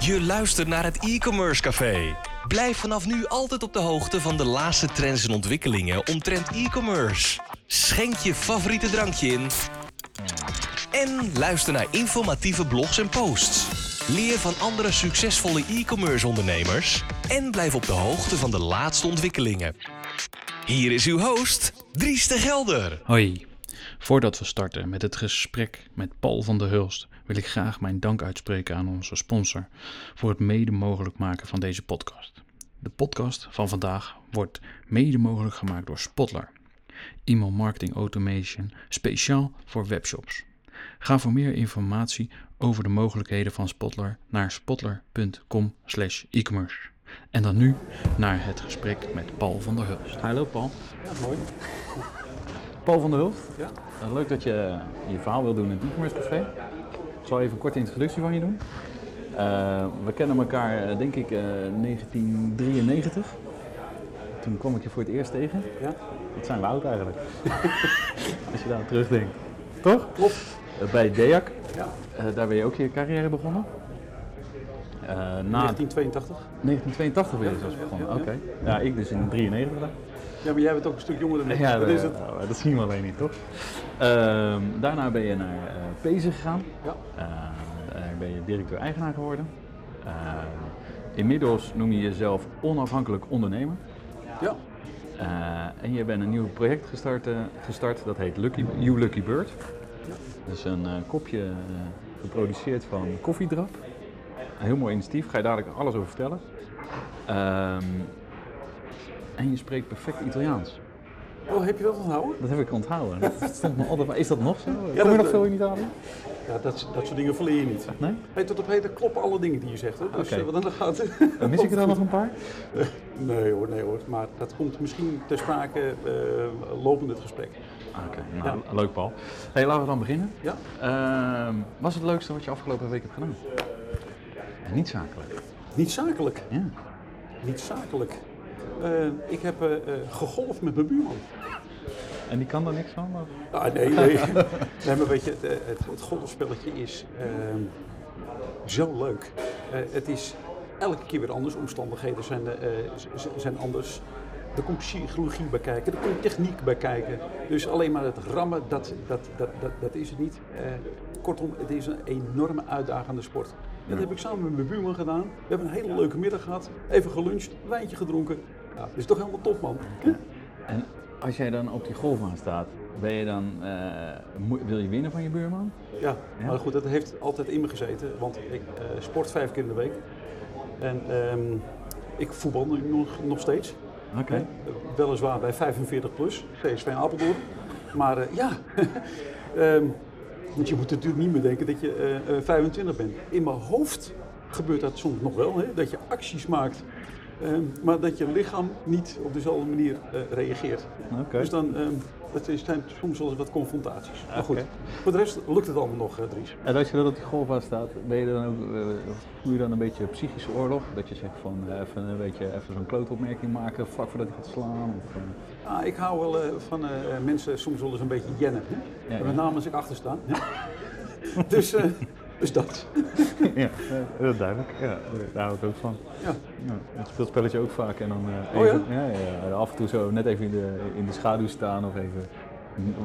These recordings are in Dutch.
Je luistert naar het e-commerce café. Blijf vanaf nu altijd op de hoogte van de laatste trends en ontwikkelingen omtrent e-commerce. Schenk je favoriete drankje in. En luister naar informatieve blogs en posts. Leer van andere succesvolle e-commerce ondernemers. En blijf op de hoogte van de laatste ontwikkelingen. Hier is uw host, Dries de Gelder. Hoi. Voordat we starten met het gesprek met Paul van der Hulst, wil ik graag mijn dank uitspreken aan onze sponsor voor het mede mogelijk maken van deze podcast. De podcast van vandaag wordt mede mogelijk gemaakt door Spotler, e-mail marketing automation speciaal voor webshops. Ga voor meer informatie over de mogelijkheden van Spotler naar spotler.com/e-commerce. En dan nu naar het gesprek met Paul van der Hulst. Hallo Paul. Ja, mooi. Paul van der Hulst. Ja. Uh, leuk dat je je verhaal wil doen in het e-commerce café. Ik zal even een korte introductie van je doen. Uh, we kennen elkaar uh, denk ik 1993. Toen kwam ik je voor het eerst tegen. Ja. Dat zijn we oud eigenlijk. Als je daar terugdenkt. Toch? Klopt. bij DEAC. Ja. daar ben je ook je carrière begonnen. na 1982. 1982 ben je dus begonnen, ja, oké. Okay. Ja, ik dus in 93 dan. Ja, maar jij bent ook een stuk jonger dan ik. Ja, Wat dat, is het? dat zien we alleen niet, toch? Uh, daarna ben je naar uh, Pezen gegaan. Ja. Uh, ben je directeur-eigenaar geworden. inmiddels noem je jezelf onafhankelijk ondernemer. Ja. en je bent een nieuw project gestart, gestart dat heet Lucky, You Lucky Bird. Ja. Dat is een kopje geproduceerd van koffiedrap. Een heel mooi initiatief, ga je dadelijk alles over vertellen. Ehm, en je spreekt perfect Italiaans. Oh, heb je dat onthouden? Dat heb ik onthouden. Dat stond me altijd, maar is dat nog zo? Ja, Kom je dat- nog veel in Italië? Ja, dat, dat soort dingen verleer je niet. Nee? Hey, tot op heden kloppen alle dingen die je zegt. Hè? Dus Oké. eh, wat dan. Uh, mis ik er dan nog een paar? Nee hoor, nee hoor. Maar dat komt misschien ter sprake eh, lopende het gesprek. Oké, nou, leuk Paul. Hey, laten we dan beginnen. Ja? Ehm, wat is het leukste wat je afgelopen week hebt gedaan? En niet zakelijk. Niet zakelijk. Ja. Niet zakelijk. Eh, ik heb eh, eh, gegolfd met mijn buurman. En die kan er niks van? Of? Ah, nee, nee. nee, maar weet je, het, het, het golfspelletje is ehm, zo leuk. Eh, het is elke keer weer anders. Omstandigheden zijn, eh, z- zijn anders. Er komt psychologie bij kijken, er komt techniek bij kijken. Dus alleen maar het rammen, dat, dat, dat, dat, dat is het niet. Eh, kortom, het is een enorme uitdagende sport. Dat heb ik samen met mijn buurman gedaan. We hebben een hele leuke middag gehad. Even geluncht, wijntje gedronken. Ja, het is toch helemaal top, man. En als jij dan op die golfbaan staat, ben je dan, eh, mo- wil je winnen van je buurman? Ja, Ja? maar goed, dat heeft altijd in me gezeten. Want ik eh, sport vijf keer in de week. En ehm, ik voetbal nu nog, nog steeds. Oké. Hè? Weliswaar bij 45 plus, CSV Apeldoorn. Maar eh, ja, Ehm, want je moet natuurlijk niet meer denken dat je eh, eh, 25 bent. In mijn hoofd gebeurt dat soms nog wel, hè? dat je acties maakt. Ehm, maar dat je lichaam niet op dezelfde manier eh, reageert. Dus dan dat is- zijn soms wel eens wat confrontaties. Maar goed, voor de rest lukt het allemaal nog, eh, Dries. En als je dan op die golfbaan staat, ben je dan ook, voer je dan een beetje psychische oorlog? Dat je zegt van even een beetje even zo'n klootopmerking maken vlak voordat hij gaat slaan? Of, Ah, ik hou wel van mensen soms wel eens een beetje jennen. Hè? Ja, ja. Met name als ik achter sta. dus, dus dat. ja, heel duidelijk. Ja, daar hou ik ook van. Ja. Ja, het speelspelletje ook vaak en dan eh, Oh ja? even, ja? Ja, af en toe zo net even in de, in de schaduw staan of even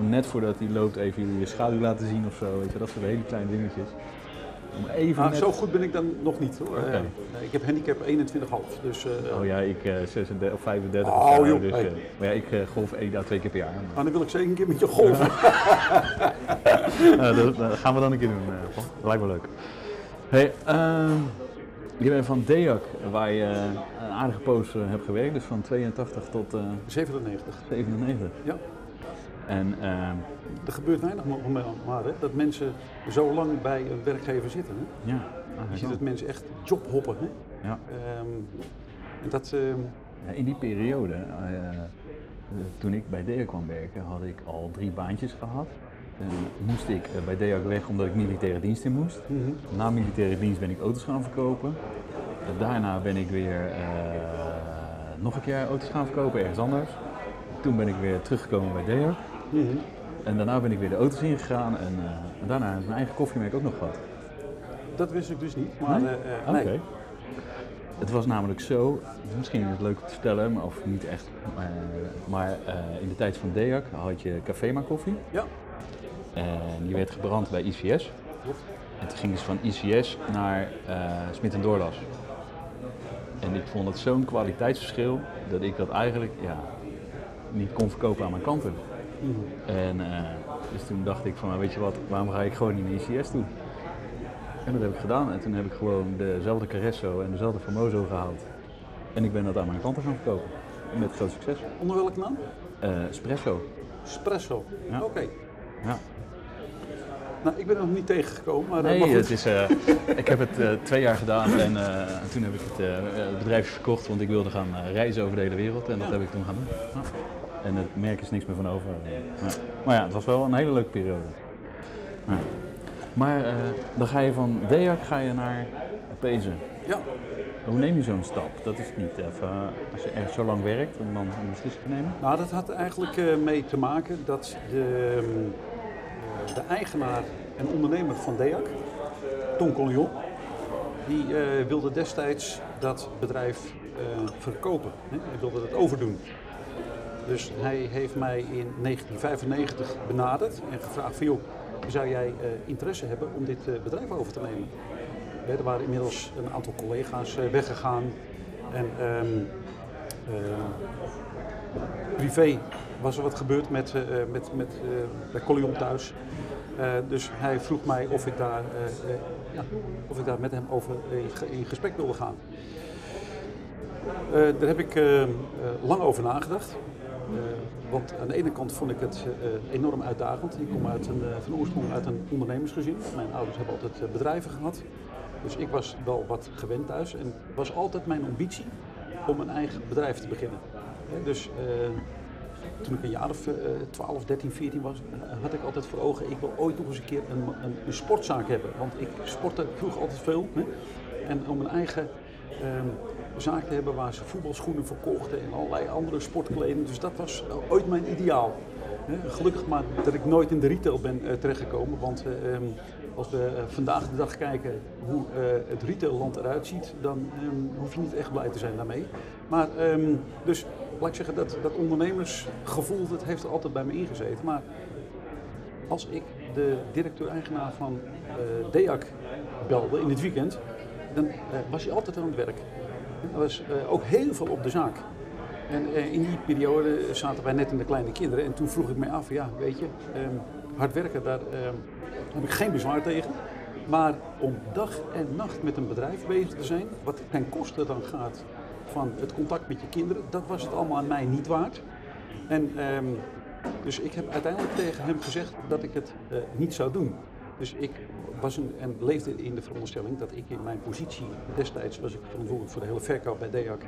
net voordat hij loopt even je schaduw laten zien of zo, weet je, dat soort hele kleine dingetjes. Om even net... zo goed ben ik dan nog niet hoor. Eh, ik heb handicap 21,5. Dus, eh, Oh ja, ik eh 36 of 35 Oh, joh, dus, hey. eh, maar ja, ik eh, golf één à twee keer per jaar. maar- maar dan wil ik zeker een keer met je golven. Eh, dat, dat gaan we dan een keer doen, eh, dat lijkt me leuk. Hey, ehm, je bent van DEAC, waar je een aardige poos eh, hebt gewerkt, dus van 82 tot eh 97. 97. Ja. En ehm, Er gebeurt weinig maar, hè, dat mensen zo lang bij een werkgever zitten. Hè. ja, Je ziet dat mensen echt jobhoppen. Hè. ja. Ehm, en dat, ehm, In die periode, eh, toen ik bij DEAC kwam werken, had ik al drie baantjes gehad. En moest ik eh, bij DEAC weg omdat ik militaire dienst in moest. mhm. Na militaire dienst ben ik auto's gaan verkopen. Daarna ben ik weer eh, nog een keer auto's gaan verkopen ergens anders. Toen ben ik weer teruggekomen bij DEAC. Mhm. En daarna ben ik weer de auto's ingegaan en, eh, en daarna heb ik mijn eigen koffiemerk ook nog gehad. dat wist ik dus niet. Maar Nee? Oké. nee. Het was namelijk zo, misschien is het leuk te vertellen, maar- of niet echt, maar, maar in de tijd van DEAC had je Cafema koffie. Ja, En die werd gebrand bij ICS. En toen gingen ze van ICS naar Smit en Doorlas. En ik vond het zo'n kwaliteitsverschil dat ik dat eigenlijk ja, niet kon verkopen aan mijn En eh, dus toen dacht ik van, nou, weet je wat, waarom ga ik gewoon niet naar ICS toe? En dat heb ik gedaan. En toen heb ik gewoon dezelfde Carresso en dezelfde Formoso gehaald. En ik ben dat aan mijn klanten gaan verkopen. Met groot succes. Onder welke naam? Eh Espresso. Espresso. Ja. Oké. Ja. Nou, ik ben er nog niet tegengekomen, maar, eh, maar Nee, goed. het is, ik heb het twee jaar gedaan en toen heb ik het, bedrijf verkocht, want ik wilde gaan reizen over de hele wereld en dat heb ik toen gaan doen. Ja. En het merk is niks meer van over. Ja. Maar ja, het was wel een hele leuke periode. Ja. Maar eh, dan ga je van DEAC ga je naar Pezen. Ja, Hoe neem je zo'n stap? Dat is niet even, als je echt zo lang werkt om dan een beslissing te nemen. nou dat had eigenlijk eh, mee te maken dat de, ehm, eh, de eigenaar en ondernemer van DEAC, Tom Collion, die eh, wilde destijds dat bedrijf eh, verkopen. Hè? Hij wilde het overdoen. Dus hij heeft mij in 1995 benaderd en gevraagd van zou jij eh, interesse hebben om dit eh, bedrijf over te nemen? Er waren inmiddels een aantal collega's eh, weggegaan en ehm, eh, privé was er wat gebeurd met, eh, met, met, eh, bij Collion thuis. Dus hij vroeg mij of ik daar, ja, of ik daar met hem over in, ge- in gesprek wilde gaan. Daar heb ik eh, eh, lang over nagedacht. Eh, want aan de ene kant vond ik het eh, enorm uitdagend. Ik kom uit een, eh, van oorsprong uit een ondernemersgezin. Mijn ouders hebben altijd bedrijven gehad. Dus ik was wel wat gewend thuis. En het was altijd mijn ambitie om een eigen bedrijf te beginnen. Dus toen ik een jaar of eh, 12, 13, 14 was, had ik altijd voor ogen, ik wil ooit nog eens een keer een, een, sportzaak hebben. Want ik sportte vroeger altijd veel. Hè? En om een eigen ehm, zaak te hebben waar ze voetbalschoenen verkochten en allerlei andere sportkleding. Dus dat was eh, ooit mijn ideaal. Gelukkig maar dat ik nooit in de retail ben eh, terechtgekomen. Want eh, ehm, als we vandaag de dag kijken hoe het retailland eruit ziet, dan ehm, hoef je niet echt blij te zijn daarmee. Maar dus laat ik zeggen, dat, dat ondernemersgevoel dat heeft er altijd bij me ingezeten. Maar als ik de directeur-eigenaar van DEAC belde in het weekend, dan eh, was hij altijd aan het werk. Er was eh, ook heel veel op de zaak. En eh, in die periode zaten wij net in de kleine kinderen. En toen vroeg ik mij af, ja, weet je, ehm, hard werken, daar ehm, heb ik geen bezwaar tegen. Maar om dag en nacht met een bedrijf bezig te zijn, wat ten koste dan gaat van het contact met je kinderen, dat was het allemaal aan mij niet waard. En ehm, dus ik heb uiteindelijk tegen hem gezegd dat ik het niet zou doen. Dus ik was een, en leefde in de veronderstelling dat ik in mijn positie, destijds was ik verantwoordelijk voor de hele verkoop bij DEAC,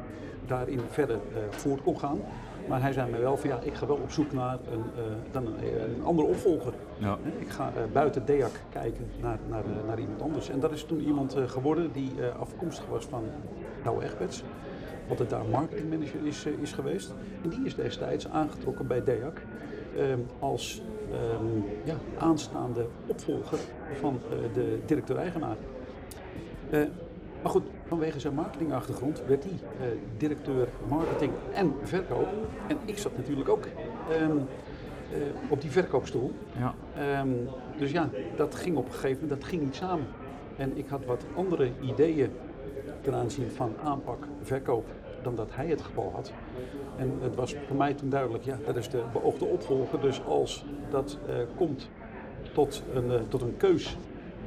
daarin verder eh, voort kon gaan. Maar hij zei me wel van ja, ik ga wel op zoek naar een, eh, dan een, een andere opvolger. Ja. Ik ga eh, buiten DEAC kijken naar, naar, eh, naar iemand anders. En dat is toen iemand eh, geworden die eh, afkomstig was van Douwe Egberts. Altijd daar marketingmanager is, eh, is geweest. En die is destijds aangetrokken bij DEAC als ehm, ja, aanstaande opvolger van eh, de directeur-eigenaar. Eh, maar goed, vanwege zijn marketingachtergrond werd hij eh, directeur marketing en verkoop. En ik zat natuurlijk ook ehm, eh, op die verkoopstoel. Ja. Ehm, dus ja, dat ging op een gegeven moment dat ging niet samen. En ik had wat andere ideeën ten aanzien van aanpak, verkoop, dan dat hij het geval had. En het was voor mij toen duidelijk, ja, dat is de beoogde opvolger. Dus als dat eh, komt tot een, eh, tot een keus,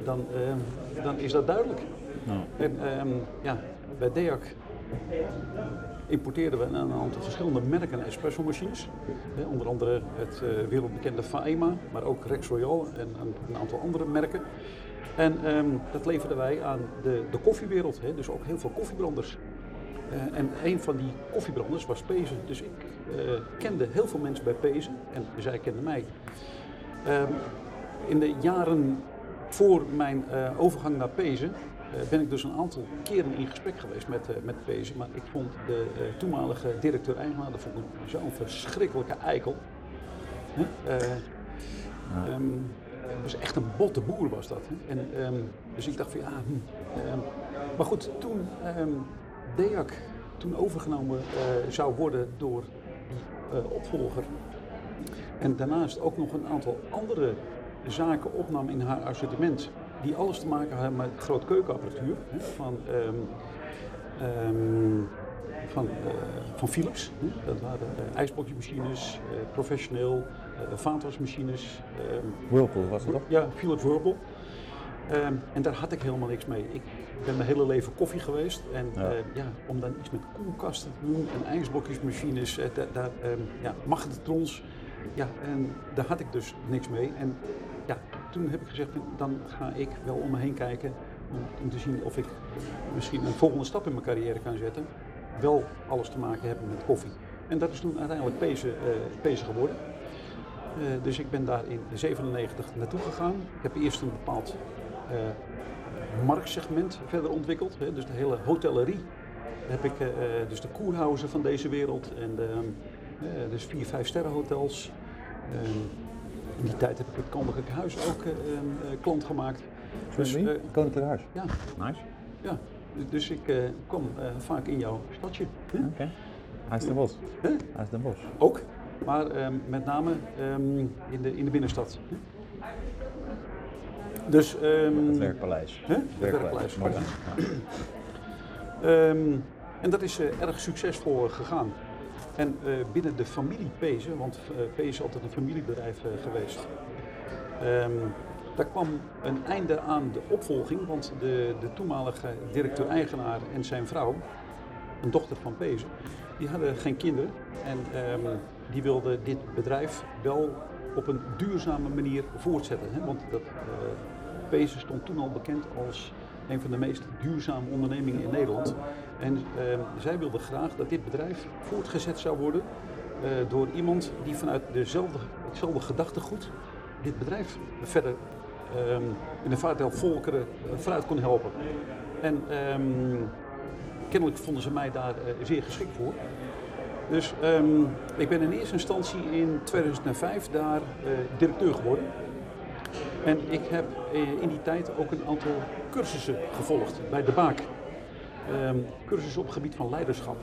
dan, ehm, dan is dat duidelijk. Nou, En ehm, ja, bij DEAC importeerden we een aantal verschillende merken espresso-machines. Hè, onder andere het eh, wereldbekende Faema, maar ook Rex Royal en een, een aantal andere merken. En ehm, dat leverden wij aan de, de koffiewereld, hè, dus ook heel veel koffiebranders. Eh, en een van die koffiebranders was Pezen. Dus ik eh, kende heel veel mensen bij Pezen en zij kenden mij. Ehm, in de jaren voor mijn eh, overgang naar Pezen ben ik dus een aantal keren in gesprek geweest met, met Pezen. Maar ik vond de toenmalige directeur-eigenaar dat vond ik zo'n verschrikkelijke eikel. Hè? Eh, ehm, het was echt een botte boer was dat. Hè? En, ehm, dus ik dacht van ja, hm, maar goed, toen DEAC toen overgenomen eh, zou worden door die eh, opvolger en daarnaast ook nog een aantal andere zaken opnam in haar assortiment. Die alles te maken hadden met groot keukenapparatuur. Hè, van, ehm, ehm, van, eh, van Philips. Hè. Dat waren uh, ijsblokjesmachines, professioneel, vaatwasmachines. ehm, Whirlpool was het toch? ja, Philips Whirlpool. Ehm, en daar had ik helemaal niks mee. Ik ben mijn hele leven koffie geweest. En Ja. ja. ja, om dan iets met koelkasten te doen en ijsblokjesmachines, eh, daar, ehm, ja, magnetrons. Ja, en daar had ik dus niks mee. En ja, toen heb ik gezegd, dan ga ik wel om me heen kijken om, om te zien of ik misschien een volgende stap in mijn carrière kan zetten. Wel alles te maken hebben met koffie. En dat is toen uiteindelijk Pezen, eh, Pezen geworden. Eh, dus ik ben daar in 97 naartoe gegaan. Ik heb eerst een bepaald eh, marktsegment verder ontwikkeld. Hè. Dus de hele hotellerie. Daar heb ik eh, eh, dus de koerhuizen van deze wereld. En de, eh, dus vier, vijf sterren hotels. Ehm, in die tijd heb ik het Koninklijk Huis ook eh, ehm, eh, klant gemaakt. Dus, eh, Koninklijk Huis. ja, Nice. ja. Dus ik eh, kwam eh, vaak in jouw stadje. hè. Oké. Hij is de bos. Is de bos. Ook, maar ehm, met name ehm, in, de, in de binnenstad. Dus, ehm, Het werkpaleis. Hè? Het werkpaleis. Dan. Ja. Ehm, en dat is eh, erg succesvol eh, gegaan. En eh, binnen de familie Pezen, want Pezen is altijd een familiebedrijf geweest. Ehm, daar kwam een einde aan de opvolging, want de, de toenmalige directeur-eigenaar en zijn vrouw, een dochter van Pezen, die hadden geen kinderen. En die wilden dit bedrijf wel op een duurzame manier voortzetten. Hè? Want dat, Pezen stond toen al bekend als een van de meest duurzame ondernemingen in Nederland. En ehm, zij wilden graag dat dit bedrijf voortgezet zou worden eh, door iemand die vanuit dezelfde, hetzelfde gedachtegoed dit bedrijf verder ehm, in de vaart der volkeren eh, vooruit kon helpen. En ehm, kennelijk vonden ze mij daar eh, zeer geschikt voor. Dus ik ben in eerste instantie in 2005 daar directeur geworden. En ik heb eh, in die tijd ook een aantal cursussen gevolgd bij de Baak. Ehm, cursussen op het gebied van leiderschap.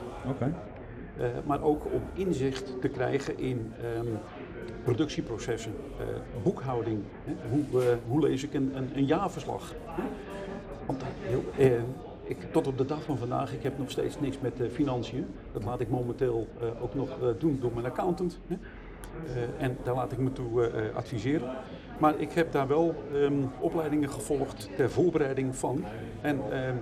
Eh, maar ook om inzicht te krijgen in ehm, productieprocessen, eh, boekhouding. Hè? Hoe, hoe lees ik een, een, een jaarverslag? Hè? Want heel, ik, tot op de dag van vandaag, ik heb nog steeds niks met financiën. Dat laat ik momenteel ook nog doen door mijn accountant. Hè? En daar laat ik me toe adviseren. Maar ik heb daar wel ehm, opleidingen gevolgd ter voorbereiding van. En ehm,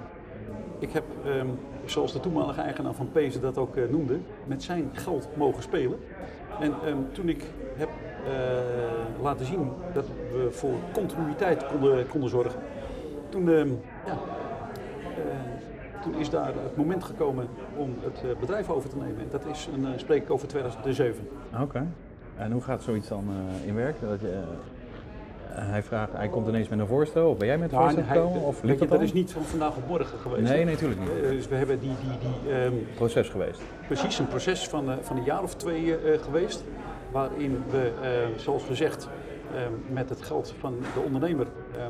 ik heb, ehm, zoals de toenmalige eigenaar van Pezen dat ook eh, noemde, met zijn geld mogen spelen. En toen ik heb eh, laten zien dat we voor continuïteit konden, konden zorgen, toen, ja, eh, toen is daar het moment gekomen om het bedrijf over te nemen. En dat is, een, spreek ik over 2007. Oké. En hoe gaat zoiets dan in werk? Dat je, hij, vraagt, hij komt ineens met een voorstel, of ben jij met een Nou, voorstel gekomen? Of je, dat dat is niet van vandaag op morgen geweest. Nee, natuurlijk niet. Eh, dus we hebben die, die, die ehm, Proces geweest. precies een proces van, eh, van een jaar of twee eh, geweest. Waarin we, eh, zoals gezegd, eh, met het geld van de ondernemer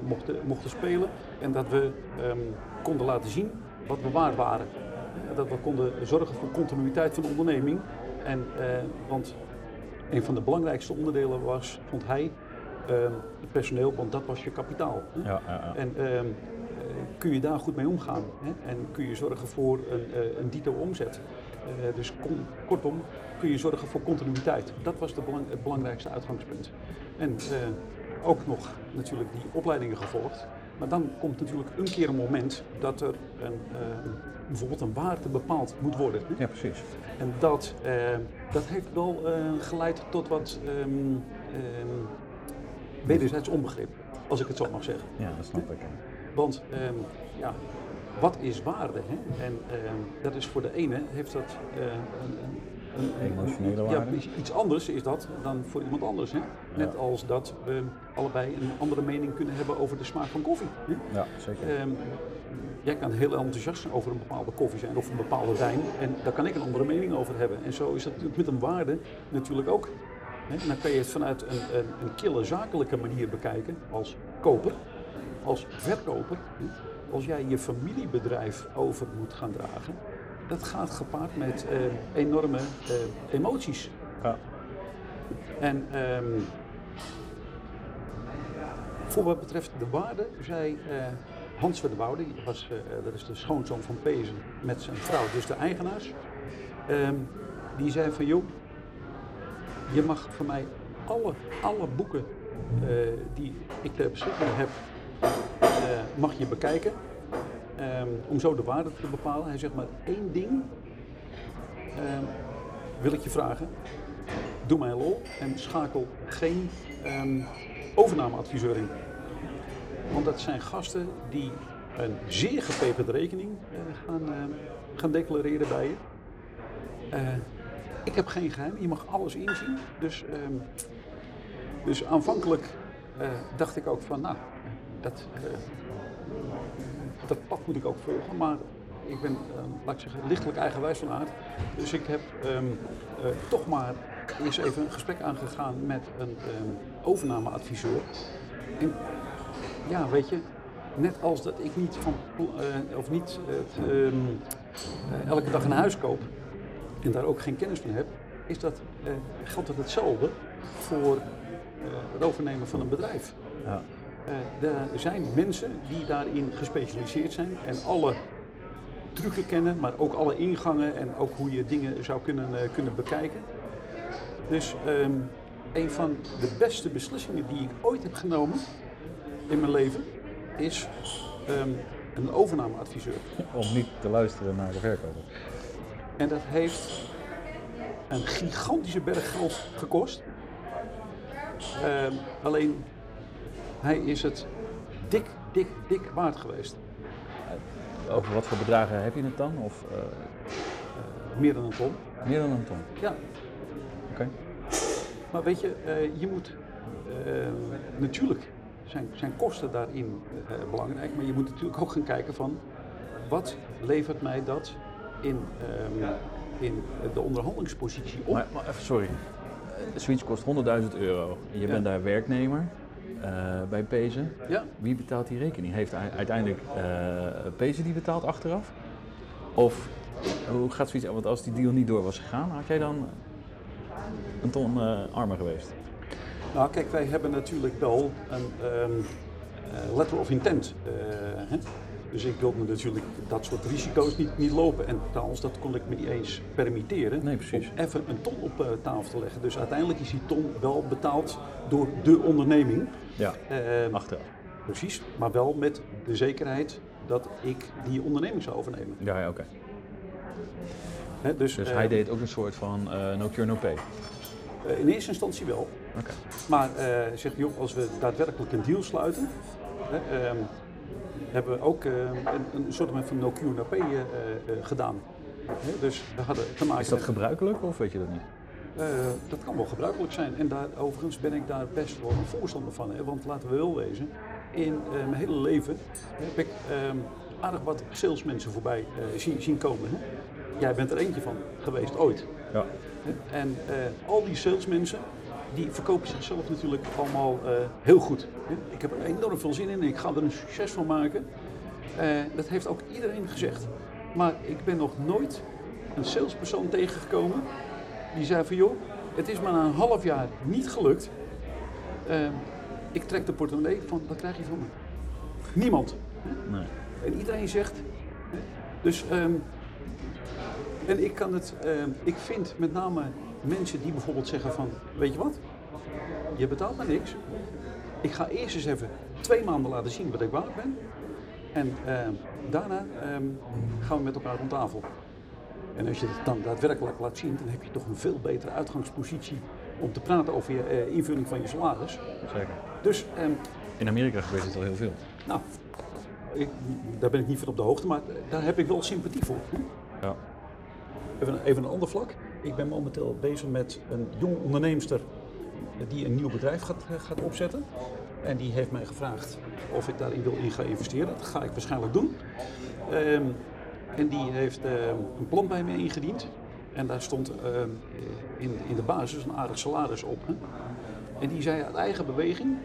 mochten, mochten spelen. En dat we ehm, konden laten zien wat we waard waren. Dat we konden zorgen voor continuïteit van de onderneming. En, want een van de belangrijkste onderdelen was, vond hij, ehm, personeel, want dat was je kapitaal. hè. Ja, ja, ja. En ehm, eh, kun je daar goed mee omgaan? Hè? En kun je zorgen voor een, eh, een dito omzet? Eh, dus kortom, kun je zorgen voor continuïteit. Dat was de belang- het belangrijkste uitgangspunt. En ook nog natuurlijk die opleidingen gevolgd. Maar dan komt natuurlijk een keer een moment dat er een, eh, bijvoorbeeld een waarde bepaald moet worden. ja, precies. En dat, dat heeft wel geleid tot wat ehm, ehm, wederzijds onbegrip, als ik het zo mag zeggen. Ja, dat snap ik. Want ehm, ja, wat is waarde? Hè? En ehm, dat is voor de ene heeft dat eh, een, een, een- Emotionele ja, waarde. iets- iets anders is dat dan voor iemand anders. Hè? Net als dat we allebei een andere mening kunnen hebben over de smaak van koffie. Hè? Ja, zeker. Ehm, jij kan heel enthousiast over een bepaalde koffie zijn of een bepaalde wijn. En daar kan ik een andere mening over hebben. En zo is dat natuurlijk met een waarde natuurlijk ook. En dan kan je het vanuit een, een, een kille zakelijke manier bekijken als koper, als verkoper. Als jij je familiebedrijf over moet gaan dragen, dat gaat gepaard met eh, enorme eh, emoties. Ja. En ehm, voor wat betreft de waarde, zei eh, Hans van der Woude, die was, eh, dat is de schoonzoon van Pezen met zijn vrouw, dus de eigenaars. ehm, die zei van joh, je mag van mij alle, alle boeken eh, die ik ter beschikking heb, eh, mag je bekijken. ehm, om zo de waarde te bepalen. Hij zegt maar één ding ehm, wil ik je vragen. Doe mij lol en schakel geen ehm, overnameadviseur in. Want dat zijn gasten die een zeer gepeperde rekening eh, gaan, gaan declareren bij je. Ik heb geen geheim, je mag alles inzien. Dus, ehm, dus aanvankelijk eh, dacht ik ook van, nou, dat, eh, dat pad moet ik ook volgen. Maar ik ben, eh, laat ik lichtelijk eigenwijs van aard. Dus ik heb ehm, eh, toch maar eerst even een gesprek aangegaan met een ehm, overnameadviseur. En ja, weet je, net als dat ik niet van, of niet het, elke dag een huis koop en daar ook geen kennis van heb, is dat, eh, geldt dat hetzelfde voor eh, het overnemen van een bedrijf. Ja. Eh, er zijn mensen die daarin gespecialiseerd zijn en alle trucken kennen, maar ook alle ingangen en ook hoe je dingen zou kunnen, eh, kunnen bekijken. Dus ehm, een van de beste beslissingen die ik ooit heb genomen in mijn leven is ehm, een overnameadviseur. Om niet te luisteren naar de verkoper. En dat heeft een gigantische berg geld gekost. Ehm, alleen hij is het dik, dik, dik waard geweest. Over wat voor bedragen heb je het dan? Of eh, Meer dan een ton. meer dan een ton? Ja, Oké. maar weet je, eh, je moet eh, natuurlijk zijn, zijn kosten daarin eh, belangrijk, maar je moet natuurlijk ook gaan kijken van wat levert mij dat in, ehm, in de onderhandelingspositie op. Maar, maar even, sorry. Eh, Zoiets kost 100.000 euro. En je Ja. bent daar werknemer eh, bij Pezen. Ja, Wie betaalt die rekening? Heeft uiteindelijk eh Pezen die betaalt achteraf? Of hoe gaat zoiets? Want als die deal niet door was gegaan, had jij dan een ton eh, armer geweest? Nou, kijk, wij hebben natuurlijk wel een ehm, eh, letter of intent. hè? Dus ik wilde natuurlijk dat soort risico's niet, niet lopen. En trouwens, dat kon ik me niet eens permitteren. Nee, precies. Om even een ton op eh, tafel te leggen. Dus uiteindelijk is die ton wel betaald door de onderneming. Ja, Ehm, achteraf. precies, maar wel met de zekerheid dat ik die onderneming zou overnemen. Ja, ja oké. Dus Dus eh, hij deed ook een soort van eh, no cure no pay. in eerste instantie wel. Oké. Maar zegt joh, als we daadwerkelijk een deal sluiten, hè, ehm, hebben we ook eh, een, een soort van no no pay eh, eh, gedaan. Dus we hadden te maken Is dat gebruikelijk of weet je dat niet? eh, dat kan wel gebruikelijk zijn. En daar, overigens ben ik daar best wel een voorstander van. Hè? Want laten we wel wezen, in eh, mijn hele leven heb ik ehm, aardig wat salesmensen voorbij eh, zien, zien komen. Hè? Jij bent er eentje van geweest, ooit. Ja. En eh, al die salesmensen, die verkopen zichzelf natuurlijk allemaal eh, heel goed. Ik heb er enorm veel zin in en ik ga er een succes van maken. Eh, dat heeft ook iedereen gezegd. Maar ik ben nog nooit een salespersoon tegengekomen die zei van joh, het is maar na een half jaar niet gelukt. Eh, ik trek de portemonnee van, wat krijg je van me? Niemand. Nee. En iedereen zegt. Dus, ehm, en ik kan het, ehm, ik vind met name mensen die bijvoorbeeld zeggen van, weet je wat? Je betaalt me niks. Ik ga eerst eens even twee maanden laten zien wat ik waard ben. En ehm, daarna ehm, gaan we met elkaar rond tafel. En als je het dan daadwerkelijk laat zien, dan heb je toch een veel betere uitgangspositie om te praten over je eh, invulling van je salaris. Zeker. Dus ehm, In Amerika gebeurt het al heel veel. nou, ik, daar ben ik niet van op de hoogte, maar daar heb ik wel sympathie voor. Ja. Even, even een ander vlak. Ik ben momenteel bezig met een jong onderneemster die een nieuw bedrijf gaat, eh, gaat opzetten. En die heeft mij gevraagd of ik daarin wil in gaan investeren. Dat ga ik waarschijnlijk doen. Ehm, en die heeft ehm, een plan bij mij ingediend. En daar stond ehm, in, in de basis een aardig salaris op. Hè? En die zei uit eigen beweging.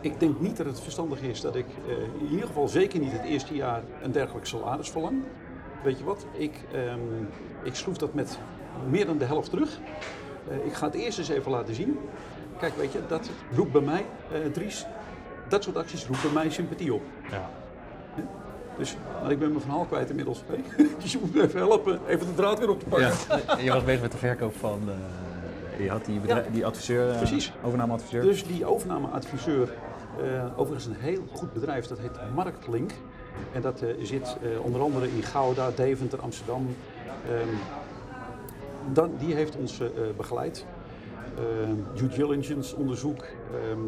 ik denk niet dat het verstandig is dat ik eh, in ieder geval zeker niet het eerste jaar een dergelijk salaris verlang. Weet je wat, ik, ehm, ik schroef dat met meer dan de helft terug. Eh, ik ga het eerst eens even laten zien. Kijk, weet je, dat roept bij mij, eh, Dries, dat soort acties roept bij mij sympathie op. Ja. Dus maar ik ben mijn verhaal kwijt inmiddels. Dus je moet me even helpen, even de draad weer op te pakken. Ja, je was bezig met de verkoop van. eh, je had die, Ja, die adviseur, precies. overnameadviseur. Dus die overnameadviseur, eh, overigens een heel goed bedrijf, dat heet Marktlink. En dat eh, zit eh, onder andere in Gouda, Deventer, Amsterdam. Ehm, dan, die heeft ons eh, begeleid. Ehm, due diligence onderzoek. Ehm,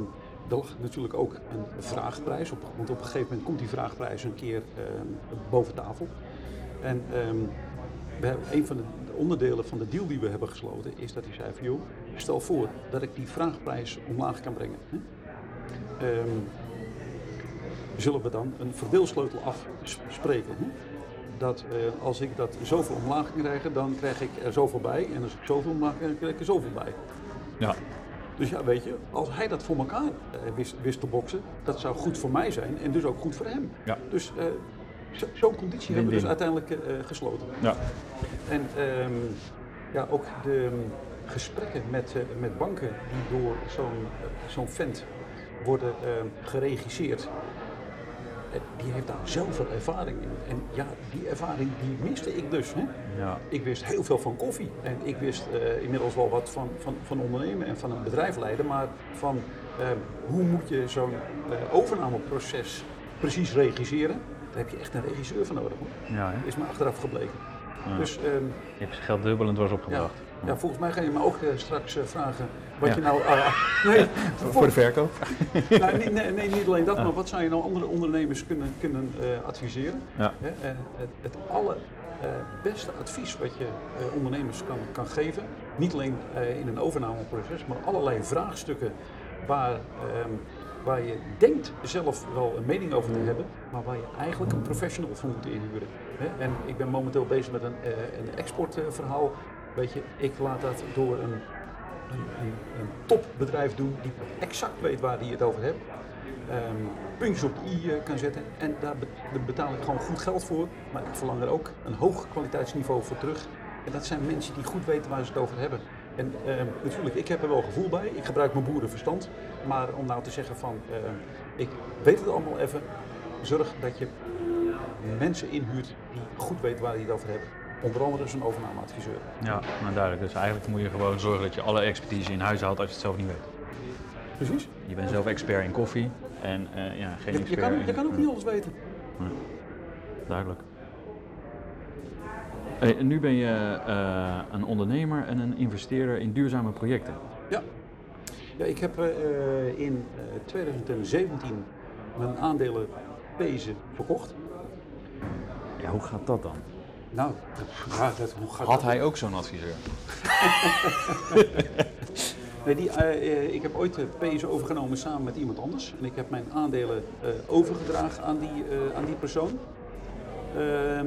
er lag natuurlijk ook een vraagprijs op. Want op een gegeven moment komt die vraagprijs een keer boven tafel. En we hebben, een van de onderdelen van de deal die we hebben gesloten is dat hij zei van joh, stel voor dat ik die vraagprijs omlaag kan brengen. Zullen we dan een verdeelsleutel afspreken? Hè? Dat eh, als ik dat zoveel omlaag kan krijgen, dan krijg ik er zoveel bij. En als ik zoveel omlaag krijg, krijg ik er zoveel bij. Ja. Dus ja, weet je, als hij dat voor elkaar eh, wist, wist te boksen, dat zou goed voor mij zijn en dus ook goed voor hem. Ja. Dus eh, zo- zo'n conditie hebben we dus uiteindelijk gesloten. Ja. En ehm, ja, ook de ehm, gesprekken met, met banken die door zo'n zo'n vent worden ehm, geregisseerd. Eh, Die heeft daar zoveel ervaring in. En ja, die ervaring die miste ik dus. Hè? Ja. Ik wist heel veel van koffie en ik wist eh, inmiddels wel wat van, van, van ondernemen en van een bedrijf leiden, maar van eh, hoe moet je zo'n eh, overnameproces precies regisseren, daar heb je echt een regisseur voor nodig. Hoor. Ja? Is me achteraf gebleken. Ja. Dus ehm, Je hebt geld dubbel en dwars ja, opgebracht. ja, volgens mij ga je me ook straks vragen wat je nou... nee, Voor de verkoop? nou, nee, nee, niet alleen dat, maar wat zou je nou andere ondernemers kunnen, kunnen eh, adviseren? Ja. Hè, eh, het, het allerbeste advies wat je eh, ondernemers kan, kan geven, niet alleen eh, in een overnameproces, maar allerlei vraagstukken waar, ehm, waar je denkt zelf wel een mening over te hebben, maar waar je eigenlijk een professional voor moet inhuren. Hè? En ik ben momenteel bezig met een, eh, een exportverhaal. Weet je, ik laat dat door een, een, een, topbedrijf doen die exact weet waar die het over heeft ehm, puntjes op i eh, kan zetten. En daar betaal ik gewoon goed geld voor. Maar ik verlang er ook een hoog kwaliteitsniveau voor terug. En dat zijn mensen die goed weten waar ze het over hebben. En ehm, natuurlijk, ik heb er wel gevoel bij. Ik gebruik mijn boerenverstand. Maar om nou te zeggen van, ehm, ik weet het allemaal even. Zorg dat je mensen inhuurt die goed weten waar die het over hebben. Onder andere zo'n overnameadviseur. Ja, nou duidelijk. Dus eigenlijk moet je gewoon zorgen dat je alle expertise in huis haalt als je het zelf niet weet. Precies. Je bent zelf expert in koffie en eh, ja, geen Je, expert je, kan, in... je kan ook niet alles weten. Duidelijk. Hey, en nu ben je eh, een ondernemer en een investeerder in duurzame projecten. Ja. ja ik heb eh, in eh, 2017 mijn aandelen Pezen verkocht. Ja, hoe gaat dat dan? Nou, ja, dat, hoe gaat Had dat? hij ook zo'n adviseur? Nee, die, eh, eh, ik heb ooit de Pezen overgenomen samen met iemand anders. En ik heb mijn aandelen eh, overgedragen aan die, aan die persoon. Ehm,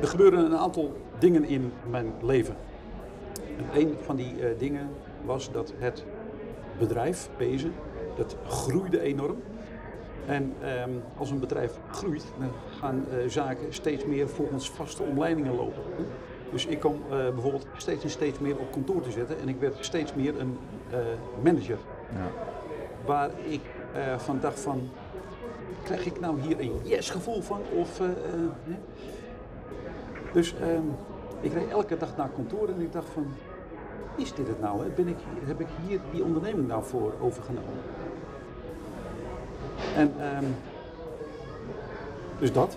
er gebeuren een aantal dingen in mijn leven. En een van die dingen was dat het bedrijf, Pezen, dat groeide enorm. En ehm, als een bedrijf groeit, dan gaan eh, zaken steeds meer volgens vaste omleidingen lopen. Dus ik kwam eh, bijvoorbeeld steeds en steeds meer op kantoor te zetten en ik werd steeds meer een eh, manager. Ja. Waar ik van dacht van, krijg ik nou hier een yes gevoel van? Of? Dus ehm, ik reed elke dag naar kantoor en ik dacht van, is dit het nou? Hè? Ben ik, heb ik hier die onderneming nou voor overgenomen? En ehm, dus dat.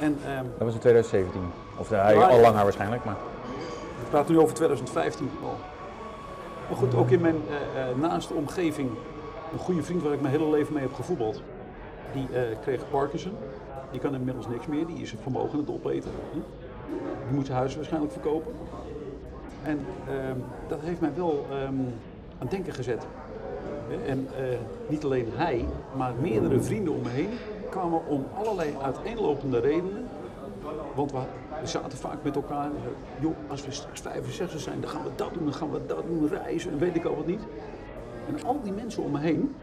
En ehm, Dat was in 2017. Of uh, al langer waarschijnlijk, maar... we praten nu over 2015 al. Maar goed, ook in mijn eh, eh, naaste omgeving, een goede vriend waar ik mijn hele leven mee heb gevoetbald, die eh, kreeg Parkinson. Die kan inmiddels niks meer, die is het vermogen aan het opeten. Hm? Die moet zijn huis waarschijnlijk verkopen. En ehm, dat heeft mij wel ehm, aan het denken gezet. En eh, niet alleen hij, maar meerdere vrienden om me heen kwamen om allerlei uiteenlopende redenen. Want we zaten vaak met elkaar. joh, als we straks 65 zijn, dan gaan we dat doen, dan gaan we dat doen, reizen en weet ik al wat niet. En al die mensen om me heen,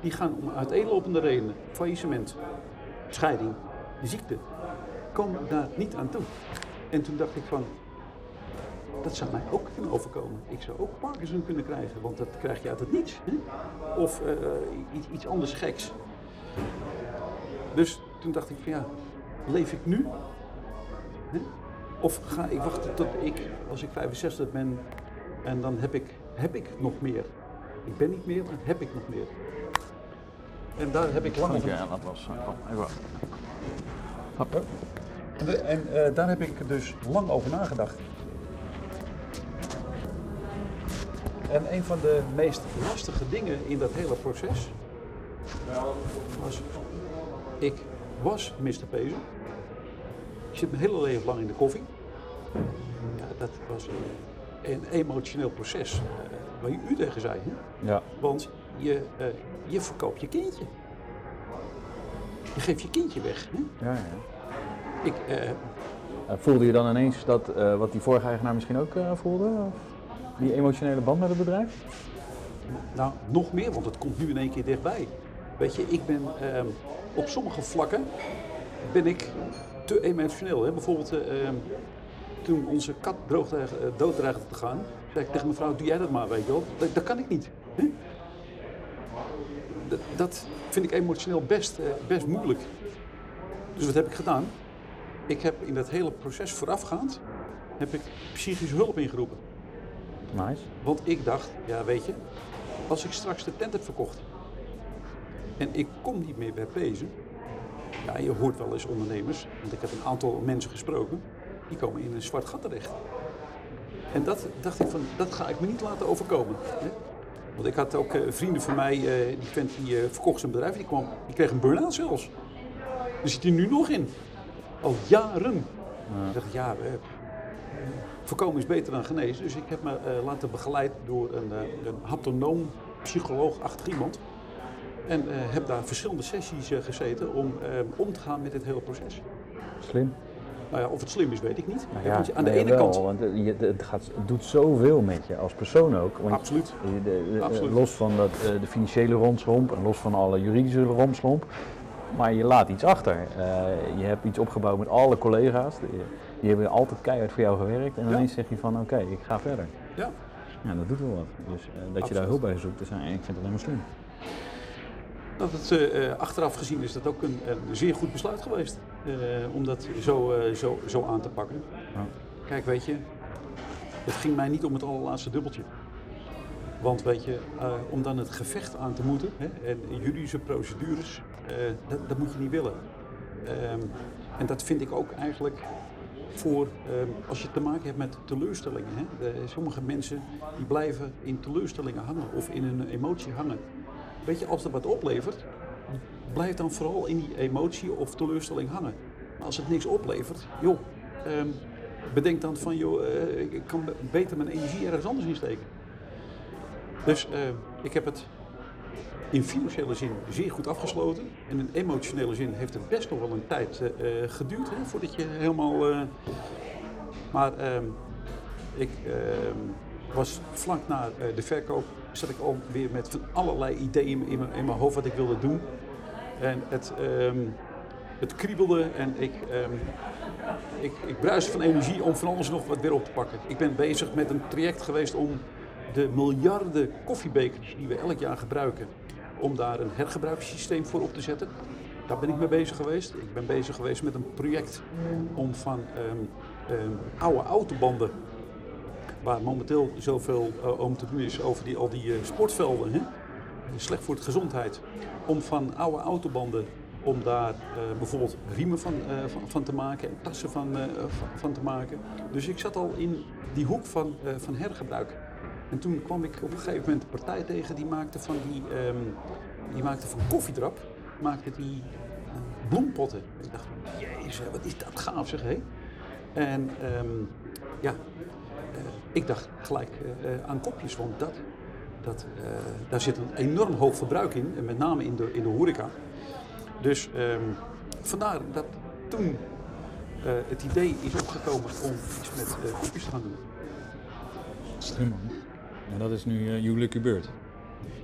die gaan om uiteenlopende redenen. Faillissement, scheiding, ziekte. Komen daar niet aan toe. En toen dacht ik van, dat zou mij ook kunnen overkomen. Ik zou ook Parkinson kunnen krijgen, want dat krijg je uit het niets. Hè? Of eh, iets, iets anders geks. Dus toen dacht ik van ja, leef ik nu? Hè? Of ga ik wachten tot ik, als ik 65 ben, en dan heb ik, heb ik nog meer. Ik ben niet meer, maar heb ik nog meer. En daar heb ik lang over Ja, dat was. Kom, even wachten. En, en eh, daar heb ik dus lang over nagedacht. En een van de meest lastige dingen in dat hele proces was, ik was Mr. Pezen. Ik zit mijn hele leven lang in de koffie. Ja, dat was een emotioneel proces, eh, waar je u tegen zei. Hè? Ja. Want je, eh, je verkoopt je kindje. Je geeft je kindje weg. Hè? Ja, ja. Ik, eh, Voelde je dan ineens dat wat die vorige eigenaar misschien ook voelde? Of die emotionele band met het bedrijf? Nou, nog meer, want het komt nu in één keer dichtbij. Weet je, ik ben ehm, op sommige vlakken ben ik te emotioneel. Hè? Bijvoorbeeld eh, ehm, toen onze kat droog eh, dood dreigde te gaan, zei ik tegen mijn vrouw, doe jij dat maar, weet je wel. Dat, kan ik niet. Dat, dat vind ik emotioneel best, eh, best moeilijk. Dus wat heb ik gedaan? Ik heb in dat hele proces voorafgaand, heb ik psychische hulp ingeroepen. Nice. Want ik dacht, ja weet je, als ik straks de tent heb verkocht en ik kom niet meer bij Pezen, ja je hoort wel eens ondernemers, want ik heb een aantal mensen gesproken, die komen in een zwart gat terecht. En dat dacht ik van, dat ga ik me niet laten overkomen. Hè? Want ik had ook eh, vrienden van mij, eh, die vent die eh, verkocht zijn bedrijf, die, kwam, die kreeg een burn-out zelfs. Daar zit hij nu nog in. Al jaren. Ik dacht, ja, voorkomen is beter dan genezen. Dus ik heb me eh, laten begeleid door een, eh, een haptonoom psycholoog achter iemand. En eh, heb daar verschillende sessies gezeten om om te gaan met dit hele proces. Slim. Nou ja, of het slim is, weet ik niet. Nou ja, Want aan de nee, ene wel, kant, Want het, je- het, gaat, het doet zoveel met je als persoon ook. Want absoluut. je- de- de- Absoluut. Los van dat, de financiële romslomp en los van alle juridische romslomp. Maar je laat iets achter. Je hebt iets opgebouwd met alle collega's. Die, hebben altijd keihard voor jou gewerkt. En ineens zeg je van oké, ik ga verder. Ja. Ja, dat doet wel wat. Dus eh, dat je daar hulp bij zoekt, is, eh, ik vind het alleen maar slim. Dat het, eh, eh, achteraf gezien is dat ook een, een zeer goed besluit geweest. eh, om dat zo, eh, zo, zo aan te pakken. Ja. Kijk, weet je, het ging mij niet om het allerlaatste dubbeltje. Want weet je, eh, om dan het gevecht aan te moeten hè, en juridische procedures, eh, dat, dat moet je niet willen. Ehm, en dat vind ik ook eigenlijk voor ehm, als je te maken hebt met teleurstellingen. Hè. Sommige mensen die blijven in teleurstellingen hangen of in een emotie hangen. Weet je, als dat wat oplevert, blijf dan vooral in die emotie of teleurstelling hangen. Maar als het niks oplevert, joh, ehm, bedenk dan van, joh, eh, ik kan be- beter mijn energie ergens anders insteken. Dus eh, ik heb het in financiële zin zeer goed afgesloten. En in emotionele zin heeft het best nog wel een tijd eh, eh, geduurd hè, voordat je helemaal. eh, maar ehm, ik ehm, was vlak na de verkoop, zat ik al weer met van allerlei ideeën in mijn, in mijn hoofd wat ik wilde doen. En het, ehm, het kriebelde en ik, ik, ik bruiste van energie om van alles nog wat weer op te pakken. Ik ben bezig met een traject geweest om de miljarden koffiebekers die we elk jaar gebruiken, om daar een hergebruikssysteem voor op te zetten. Daar ben ik mee bezig geweest. Ik ben bezig geweest met een project om van ehm, ehm, oude autobanden, waar momenteel zoveel eh, om te doen is over die, al die eh, sportvelden, hè? slecht voor de gezondheid, om van oude autobanden om daar eh, bijvoorbeeld riemen van, van, te maken en tassen van, van, van te maken. Dus ik zat al in die hoek van, van hergebruik. En toen kwam ik op een gegeven moment een partij tegen die maakte van die, ehm, die maakte van koffiedrap, maakte die eh, bloempotten. Ik dacht, jezus, wat is dat gaaf zeg hé. En ehm, ja, eh, ik dacht gelijk eh, aan kopjes, want dat, dat, daar zit een enorm hoog verbruik in, met name in de, in de horeca. Dus ehm, vandaar dat toen het idee is opgekomen om iets met kopjes te gaan doen. Slim man. En dat is nu You Lucky Bird.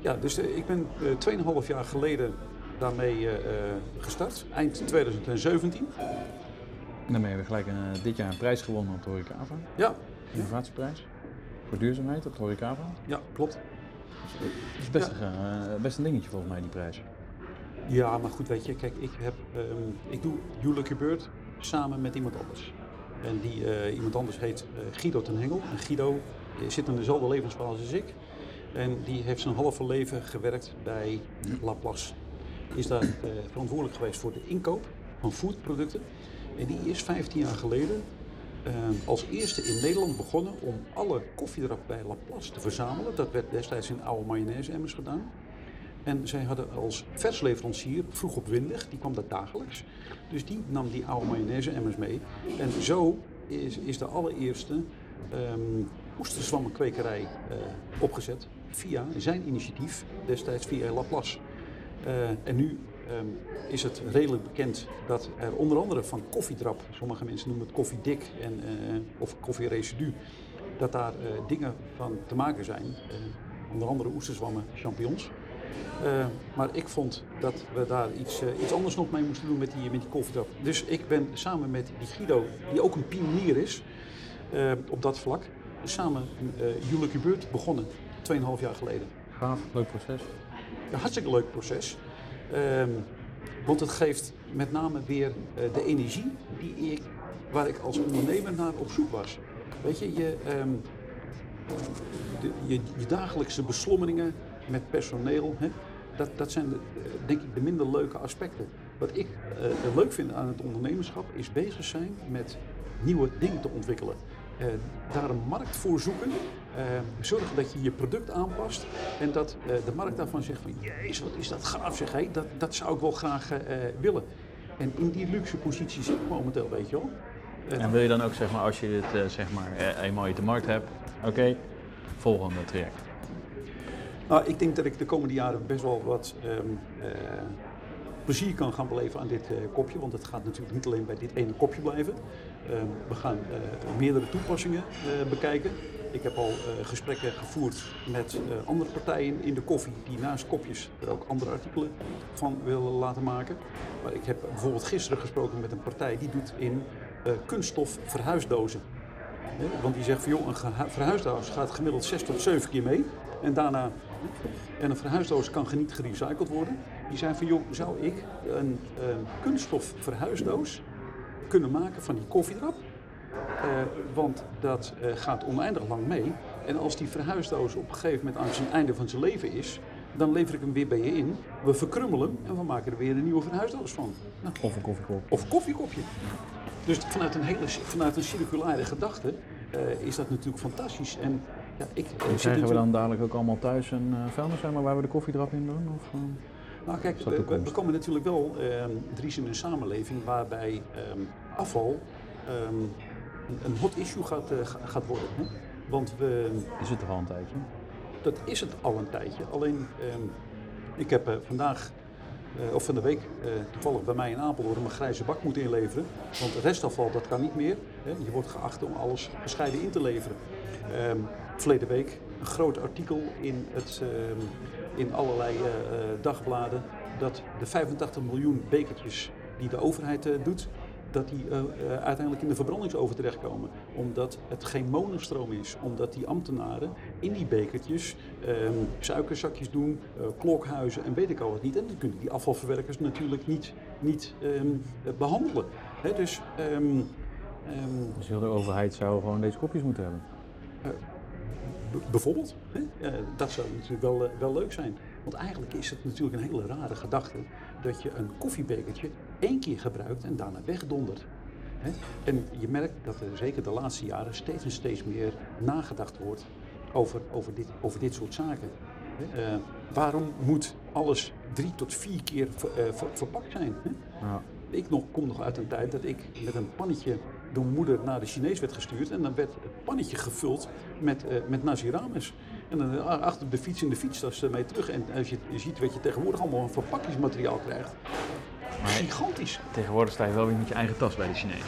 Ja, dus ik ben 2,5 jaar geleden daarmee gestart, eind 2017. En daarmee hebben we gelijk een, dit jaar een prijs gewonnen op de Horecava. Ja. Innovatieprijs voor duurzaamheid op de Horecava. Ja, klopt. Dat is best, ja. een, best een dingetje volgens mij, die prijs. Ja, maar goed, weet je, kijk, ik, heb, um, ik doe Lucky Bird samen met iemand anders. En die uh, iemand anders heet uh, Guido ten Hengel. En Guido zit in dezelfde levensfase als ik. En die heeft zijn halve leven gewerkt bij Laplace. Is daar uh, verantwoordelijk geweest voor de inkoop van foodproducten. En die is 15 jaar geleden als eerste in Nederland begonnen om alle koffiedrap bij Laplace te verzamelen. Dat werd destijds in oude mayonaise-emmers gedaan. En zij hadden als versleverancier vroeg op windig, die kwam dat dagelijks. Dus die nam die oude mayonaise-emmers mee. En zo is, is de allereerste um, oesterzwammenkwekerij uh, opgezet via zijn initiatief, destijds via Laplace. Uh, en nu um, is het redelijk bekend dat er onder andere van koffiedrap, sommige mensen noemen het koffiedik en, uh, of koffieresidu, dat daar dingen van te maken zijn. onder andere oesterzwammen, champignons. Maar ik vond dat we daar iets, iets anders nog mee moesten doen met die, met die koffiedrap. Dus ik ben samen met die Guido, die ook een pionier is op dat vlak, samen uh, Juleke Beurt begonnen, 2,5 jaar geleden. Gaaf, leuk proces. Hartstikke leuk proces. Um, want het geeft met name weer de energie die ik, waar ik als ondernemer naar op zoek was. Weet je, je, um, de, je, je dagelijkse beslommeringen met personeel. Hè? Dat, dat zijn de, denk ik de minder leuke aspecten. Wat ik uh, leuk vind aan het ondernemerschap is bezig zijn met nieuwe dingen te ontwikkelen. Uh, daar een markt voor zoeken. Uh, zorgen dat je je product aanpast. En dat de markt daarvan zegt van... Jezus, wat is dat gaaf zeg. Dat, dat zou ik wel graag willen. En in die luxe positie zit ik momenteel, weet je wel. en wil je dan ook, zeg maar, als je het zeg maar, eenmaal je de markt hebt... Oké, okay, volgende traject. Nou, ik denk dat ik de komende jaren best wel wat um, uh, plezier kan gaan beleven aan dit kopje. Want het gaat natuurlijk niet alleen bij dit ene kopje blijven. Um, we gaan uh, meerdere toepassingen bekijken. Ik heb al gesprekken gevoerd met andere partijen in de koffie die naast kopjes er ook andere artikelen van willen laten maken. Maar ik heb bijvoorbeeld gisteren gesproken met een partij die doet in kunststof verhuisdozen. Want die zegt van joh, een verhuisdoos gaat gemiddeld 6 tot 7 keer mee. En daarna, en een verhuisdoos kan niet gerecycled worden. Die zei van joh, zou ik een, een kunststof verhuisdoos kunnen maken van die koffiedrap? Uh, want dat uh, gaat oneindig lang mee. En als die verhuisdoos op een gegeven moment aan zijn einde van zijn leven is, dan lever ik hem weer bij je in. We verkrummelen hem en we maken er weer een nieuwe verhuisdoos van. Nou, of een koffiekopje. Of een koffiekopje. Dus vanuit een, hele, vanuit een circulaire gedachte uh, is dat natuurlijk fantastisch. En ja, ik, krijgen we dan dadelijk ook allemaal thuis een uh, vuilniseimer waar we de koffiedrap in doen? Of, uh, nou kijk, we, komen natuurlijk wel uh, drie in een samenleving waarbij um, afval um, een, een, hot issue gaat, gaat worden. Hè? Want we, is het al een tijdje? Dat is het al een tijdje. Alleen, um, ik heb vandaag uh, of van de week toevallig bij mij in Apeldoorn een grijze bak moeten inleveren. Want restafval dat kan niet meer. Hè. Je wordt geacht om alles gescheiden in te leveren. Um, verleden week een groot artikel in, het, um, in allerlei uh, dagbladen dat de 85 miljoen bekertjes die de overheid doet, dat die uh, uiteindelijk in de verbrandingsoven terechtkomen. Omdat het geen monostroom is. Omdat die ambtenaren in die bekertjes um, suikerzakjes doen, uh, klokhuizen en weet ik al wat niet. En dan kunnen die afvalverwerkers natuurlijk niet, niet um, behandelen. Dus, um, dus de overheid zou gewoon deze kopjes moeten hebben? Bijvoorbeeld. Hè? dat zou natuurlijk wel, wel leuk zijn. Want eigenlijk is het natuurlijk een hele rare gedachte dat je een koffiebekertje één keer gebruikt en daarna wegdondert. En je merkt dat er zeker de laatste jaren steeds en steeds meer nagedacht wordt over, over, dit, over dit soort zaken. Uh, waarom moet alles drie tot vier keer ver, uh, ver, verpakt zijn? Ja. Ik nog, kom nog uit een tijd dat ik met een pannetje door mijn moeder naar de Chinees werd gestuurd. En dan werd het pannetje gevuld met, uh, met nazirames. En dan achter de fiets in de fietstas mee terug. En als je, je ziet wat je tegenwoordig allemaal een verpakkingsmateriaal krijgt. Maar Gigantisch. Tegenwoordig sta je wel weer met je eigen tas bij de Chinees.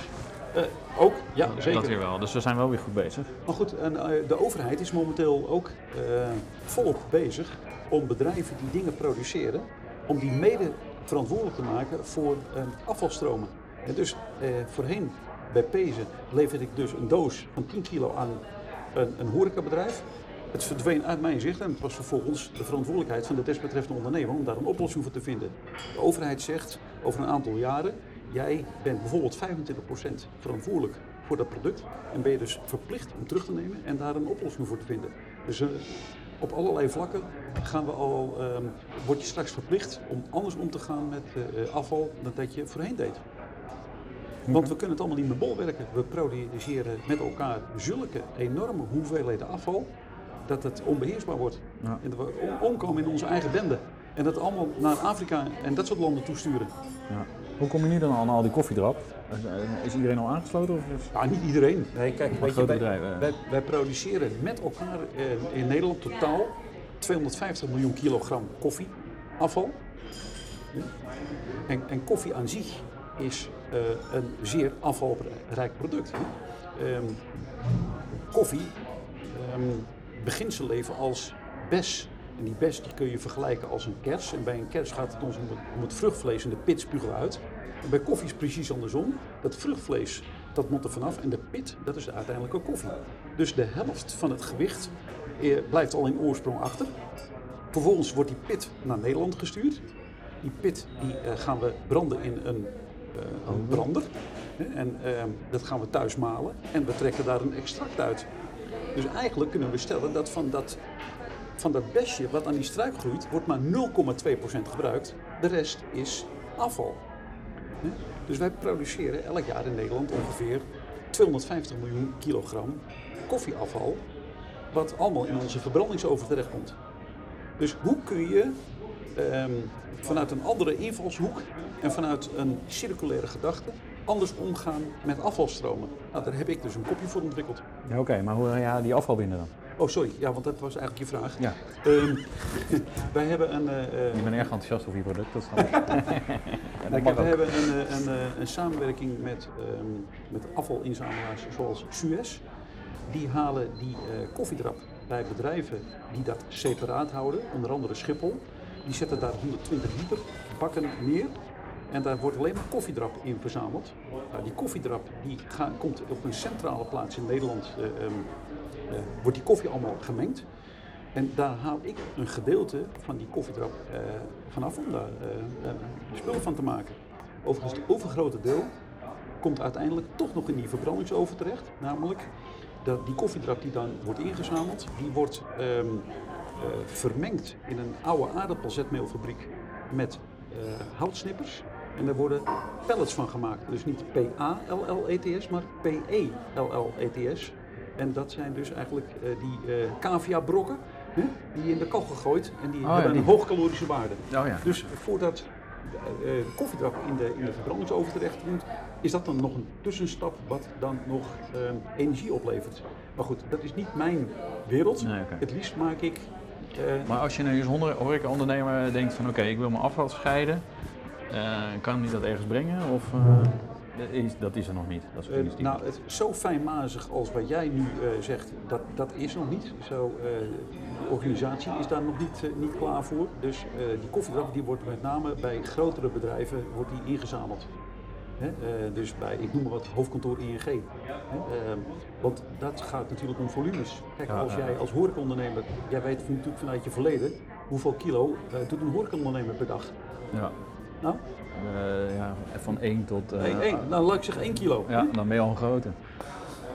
Eh, ook, ja, Dat zeker. weer wel. Dus we zijn wel weer goed bezig. Maar goed, en, eh, de overheid is momenteel ook eh, volop bezig om bedrijven die dingen produceren, om die mede verantwoordelijk te maken voor eh, afvalstromen. En dus eh, voorheen bij Pezen leverde ik dus een doos van 10 kilo aan een, een horecabedrijf. Het verdween uit mijn zicht en het was vervolgens de verantwoordelijkheid van de desbetreffende ondernemer om daar een oplossing voor te vinden. De overheid zegt over een aantal jaren, jij bent bijvoorbeeld 25% verantwoordelijk voor dat product en ben je dus verplicht om terug te nemen en daar een oplossing voor te vinden. Dus eh, op allerlei vlakken gaan we al, ehm, word je straks verplicht om anders om te gaan met eh, eh, afval dan dat je voorheen deed. Want we kunnen het allemaal niet meer bolwerken. We produceren met elkaar zulke enorme hoeveelheden afval dat het onbeheersbaar wordt. Ja. En dat we om- omkomen in onze eigen bende. En dat allemaal naar Afrika en dat soort landen toesturen. Ja. Hoe kom je nu dan aan al die koffiedrap? Is, eh, is iedereen al aangesloten? Of is... Ja, niet iedereen. Nee, kijk, weet je, grote wij, bedrijven, eh. wij, wij produceren met elkaar eh, in Nederland totaal 250 miljoen kilogram koffieafval. En, en koffie aan zich is eh, een zeer afvalrijk product. Ehm, koffie ehm, begint zijn leven als bes. En die bes die kun je vergelijken als een kers. En bij een kers gaat het ons om het, vruchtvlees en de pit spugen uit. En bij koffie is het precies andersom. Dat vruchtvlees dat moet er vanaf en de pit dat is de uiteindelijke koffie. Dus de helft van het gewicht eh, blijft al in oorsprong achter. Vervolgens wordt die pit naar Nederland gestuurd. Die pit die, eh, gaan we branden in een, een brander. hè, En ehm, dat gaan we thuis malen. En we trekken daar een extract uit. Dus eigenlijk kunnen we stellen dat van dat, van dat besje wat aan die struik groeit, wordt maar 0,2% gebruikt. De rest is afval. Dus wij produceren elk jaar in Nederland ongeveer 250 miljoen kilogram koffieafval. Wat allemaal in onze verbrandingsoven terechtkomt. Dus hoe kun je ehm, vanuit een andere invalshoek en vanuit een circulaire gedachte anders omgaan met afvalstromen? Nou, daar heb ik dus een kopje voor ontwikkeld. Ja, Oké, maar hoe ga je die afval binden dan? Oh, sorry. Ja, want dat was eigenlijk je vraag. Ja, Ehm, wij hebben een, eh, eh, ik ben erg enthousiast over je product. Dat is ja, we hebben een, eh, een, een samenwerking met, ehm, met afvalinzamelaars zoals Suez. Die halen die koffiedrap bij bedrijven die dat separaat houden, onder andere Schiphol. Die zetten daar 120 liter bakken neer en daar wordt alleen maar koffiedrap in verzameld. Nou, die koffiedrap die komt op een centrale plaats in Nederland, eh, ehm, eh, wordt die koffie allemaal gemengd. En daar haal ik een gedeelte van die koffiedrap eh, vanaf om daar spullen van te maken. Overigens, het overgrote deel komt uiteindelijk toch nog in die verbrandingsoven terecht. Namelijk dat die koffiedrap die dan wordt ingezameld, die wordt ehm, eh, vermengd in een oude aardappelzetmeelfabriek met eh, houtsnippers. En daar worden pellets van gemaakt. Dus niet P-A-L-L-E-T-S, maar P-E-L-L-E-T-S. En dat zijn dus eigenlijk eh, die eh cavia-brokken hè, die je in de kachel gooit en die Oh ja, hebben een die- hoogcalorische waarde. Oh ja. Dus voordat eh, eh, koffiedrap in de, in de verbrandingsoven terecht komt, is dat dan nog een tussenstap wat dan nog eh, energie oplevert. Maar goed, dat is niet mijn wereld. Nee. Het liefst maak ik. Eh, Maar als je nu als horeca-ondernemer denkt van oké, ik wil mijn afval scheiden, eh, kan ik dat ergens brengen? Of, eh, Dat is, dat is er nog niet. Dat nou, het, zo fijnmazig als wat jij nu zegt, dat, dat is nog niet. Zo, de organisatie is daar nog niet, niet klaar voor. Dus die koffiedrap die wordt met name bij grotere bedrijven wordt die ingezameld. Eh, dus bij, ik noem maar wat, hoofdkantoor ING. Hè, ehm, want dat gaat natuurlijk om volumes. Kijk, als jij als horecaondernemer, jij weet natuurlijk vanuit je verleden, hoeveel kilo eh, doet een horecaondernemer per dag? ja. Nou, Eh, ja, van 1 tot... eh, één, één. nou laat ik zeggen 1 kilo. Ja, dan ben je al een grote.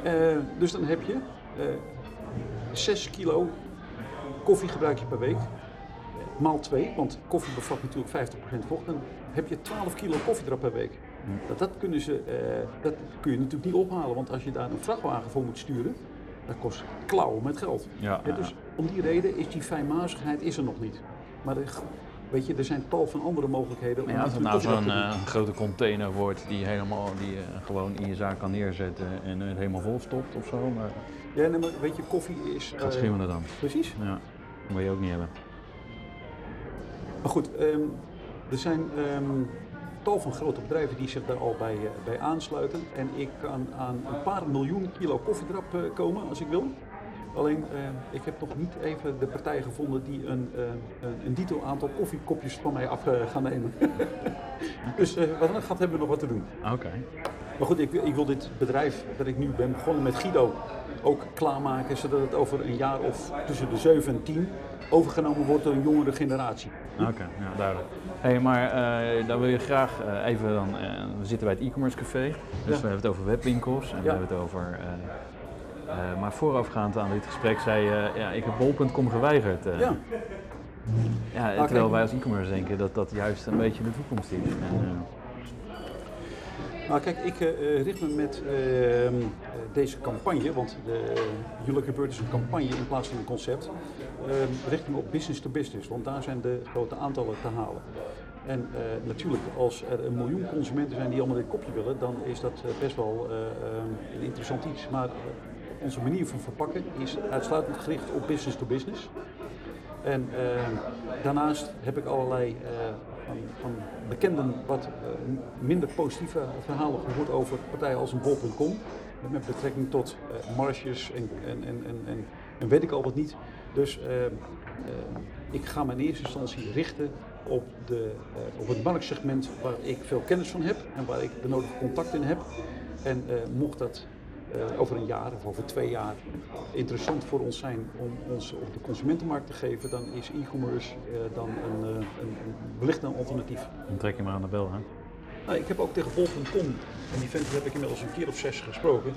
Eh, dus dan heb je eh 6 kilo koffie gebruik je per week. Maal 2, want koffie bevat natuurlijk 50% vocht. Dan heb je 12 kilo koffiedrap per week. Dat, dat, kunnen ze, eh, dat kun je natuurlijk niet ophalen, want als je daar een vrachtwagen voor moet sturen, dat kost klauwen met geld. Ja, dus om die reden is die fijnmazigheid is er nog niet. Maar er, weet je, er zijn tal van andere mogelijkheden. om ja, als het nou zo'n eh, grote container wordt die, helemaal, die je gewoon in je zaak kan neerzetten en het helemaal vol stopt of zo, maar Ja, nee, maar weet je, koffie is... gaat eh, schimmelen dan. Precies. Ja, dat wil je ook niet hebben. Maar goed, ehm, er zijn ehm, tal van grote bedrijven die zich daar al bij, eh, bij aansluiten. En ik kan aan een paar miljoen kilo koffiedrap eh, komen als ik wil. Alleen, eh, ik heb nog niet even de partij gevonden die een, een, een dito aantal koffiekopjes van mij af gaan nemen. dus wat dat gaat, hebben we nog wat te doen. Oké. Maar goed, ik, ik wil dit bedrijf dat ik nu ben begonnen met Guido ook klaarmaken, zodat het over een jaar of tussen de 7 en 10 overgenomen wordt door een jongere generatie. Oké, ja, duidelijk. Hey, maar eh, dan wil je graag eh, even dan, eh, we zitten bij het e-commerce café, dus we hebben het over webwinkels en we hebben het over, maar voorafgaand aan dit gesprek zei je, ja, ik heb bol.com geweigerd. Ja, Ja, terwijl wij als e-commerce denken dat dat juist een beetje de toekomst is. En, nou kijk, ik eh, richt me met ehm, eh, deze campagne, want de Jullie gebeurt is een campagne in plaats van een concept, ehm, richt me op business to business, want daar zijn de grote aantallen te halen. En eh, natuurlijk, als er een miljoen consumenten zijn die allemaal dit kopje willen, dan is dat eh, best wel eh, ehm, een interessant iets. Maar eh, onze manier van verpakken is uitsluitend gericht op business to business. En daarnaast heb ik allerlei eh, van, bekenden wat eh, minder positieve verhalen gehoord over partijen als een bol.com. Met betrekking tot eh, marges en, en, en, en, en, weet ik al wat niet. Dus ehm, ik ga me in eerste instantie richten op, de, eh, op het marktsegment waar ik veel kennis van heb en waar ik de nodige contact in heb. En eh, mocht dat eh, over een jaar of over twee jaar interessant voor ons zijn om ons op de consumentenmarkt te geven, dan is e-commerce eh, dan een, eh, een, wellicht een alternatief. dan trek je maar aan de bel, hè? Nou, ik heb ook tegen Bol.com, en die vent heb ik inmiddels een keer of zes gesproken,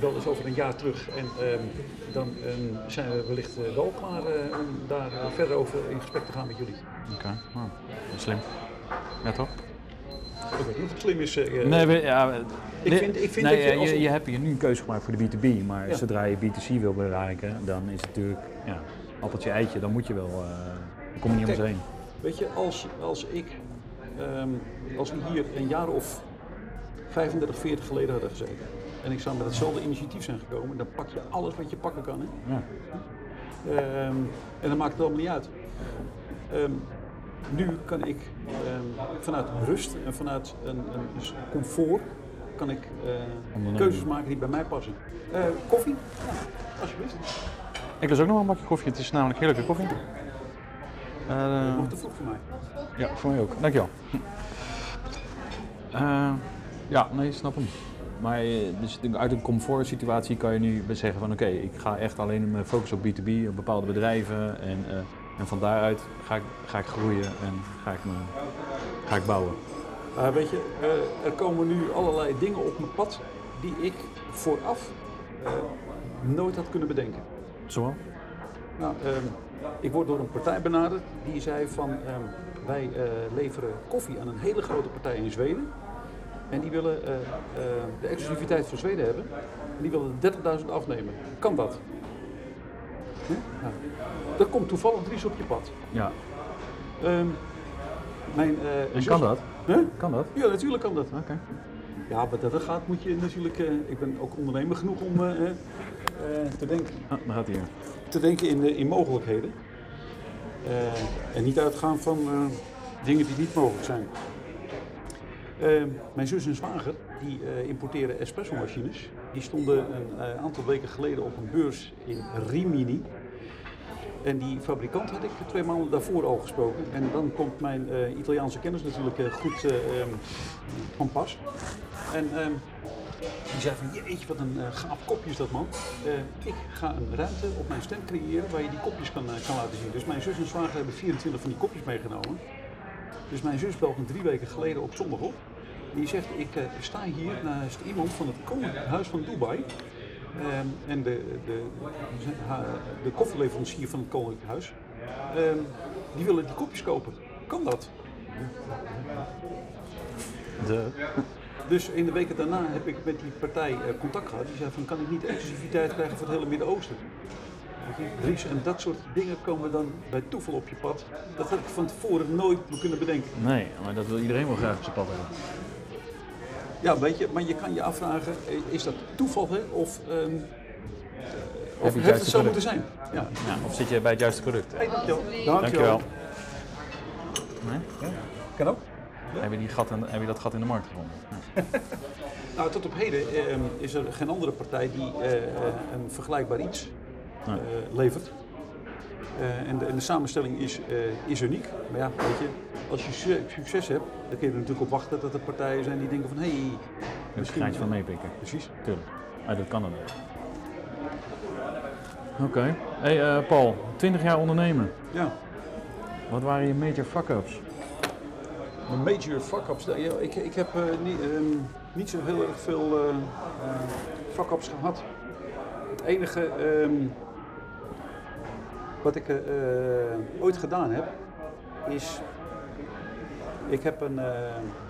bel eens over een jaar terug en ehm, dan ehm, zijn we wellicht wel klaar om daar verder over in gesprek te gaan met jullie. Oké, nou, slim. Ja, toch? Ik weet niet of het slim is. eh, Nee, we- ja, Ik vind- ik vind nee, dat je als- je, je hebt hier nu een keuze gemaakt voor de B2B, maar Ja. zodra je B2C wil bereiken, dan is het natuurlijk ja, appeltje eitje, dan moet je wel, eh dan kom je niet Kijk, anders heen. Weet je, als, als ik, ehm, als we hier een jaar of 35, 40 geleden hadden gezeten en ik zou met hetzelfde initiatief zijn gekomen, dan pak je alles wat je pakken kan. Hè? Ja. Ehm, en dan maakt het allemaal niet uit. Ehm, nu kan ik ehm, vanuit rust en vanuit een, een comfort kan ik eh, keuzes maken die bij mij passen. Eh, koffie? Ja, alsjeblieft. Ik lust ook nog wel een bakje koffie, het is namelijk heerlijke koffie. Eh, Nog te vroeg voor mij. ja, voor mij ook. Dankjewel. Eh ja, nee, snap hem. Maar dus uit een comfort situatie kan je nu zeggen van oké, ik ga echt alleen me focussen op B2B, op bepaalde bedrijven en, en van daaruit ga ik, ga ik groeien en ga ik, me, ga ik bouwen. Uh, weet je, uh, er komen nu allerlei dingen op mijn pad die ik vooraf uh, nooit had kunnen bedenken. Zo? Nou, um, ik word door een partij benaderd die zei van um, wij uh, leveren koffie aan een hele grote partij in Zweden. En die willen de exclusiviteit van Zweden hebben. En die willen 30.000 afnemen. Kan dat? Hm? Nou, er komt toevallig Dries op je pad. Ja. Um, mijn, en kan dat? Huh? Kan dat? Ja, natuurlijk kan dat. Oké. Okay. Ja, maar dat gaat moet je natuurlijk. Uh, ik ben ook ondernemer genoeg om uh, uh, te denken. Ah, gaat hij hier. Te denken in, in mogelijkheden. en niet uitgaan van dingen die niet mogelijk zijn. mijn zus en zwager die importeren espresso-machines. Die stonden een aantal weken geleden op een beurs in Rimini. En die fabrikant had ik twee maanden daarvoor al gesproken. En dan komt mijn uh, Italiaanse kennis natuurlijk uh, goed uh, um, van pas. En um, die zei van, jeetje, wat een gaaf kopje is dat man. ik ga een ruimte op mijn stem creëren waar je die kopjes kan, kan laten zien. Dus mijn zus en zwager hebben 24 van die kopjes meegenomen. Dus mijn zus belt me drie weken geleden op zondag op. Die zegt, ik sta hier naast iemand van het Koninklijk Huis van Dubai. Um, en de, de, de koffieleverancier van het Koninklijk Huis, um, die willen die kopjes kopen. Kan dat? De. Dus in de weken daarna heb ik met die partij uh, contact gehad. Die zei van, kan ik niet exclusiviteit krijgen voor het hele Midden-Oosten? Dries, en dat soort dingen komen dan bij toeval op je pad. Dat had ik van tevoren nooit kunnen bedenken. Nee, maar dat wil iedereen wel graag op zijn pad hebben. Ja, weet je, maar je kan je afvragen, is dat toeval hè? of, um, of heeft het zo moeten zijn? Ja. ja. of zit je bij het juiste product? Hey, dankjewel. Dankjewel. dankjewel. Nee? Ja. Kan ook. heb, je die gat in, heb je dat gat in de markt gevonden? Ja. Nou, tot op heden ehm, is er geen andere partij die eh, eh, een vergelijkbaar iets eh, levert. Eh, en, de, en de samenstelling is, eh, is uniek. Maar ja, weet je, als je su- succes hebt, dan kun je er natuurlijk op wachten dat er partijen zijn die denken van hé, hey, Een schijntje van meepikken. Precies. Tuurlijk. Ah, dat kan dan ook. Oké. Hey eh, Paul, 20 jaar ondernemer. Ja. Wat waren je major fuck-ups? Major fuck-ups. Nou, ja, Ik, ik heb niet, ehm, niet zo heel erg veel eh, fuck-ups gehad. Het enige ehm, wat ik eh, eh, ooit gedaan heb, is... Ik heb een, eh,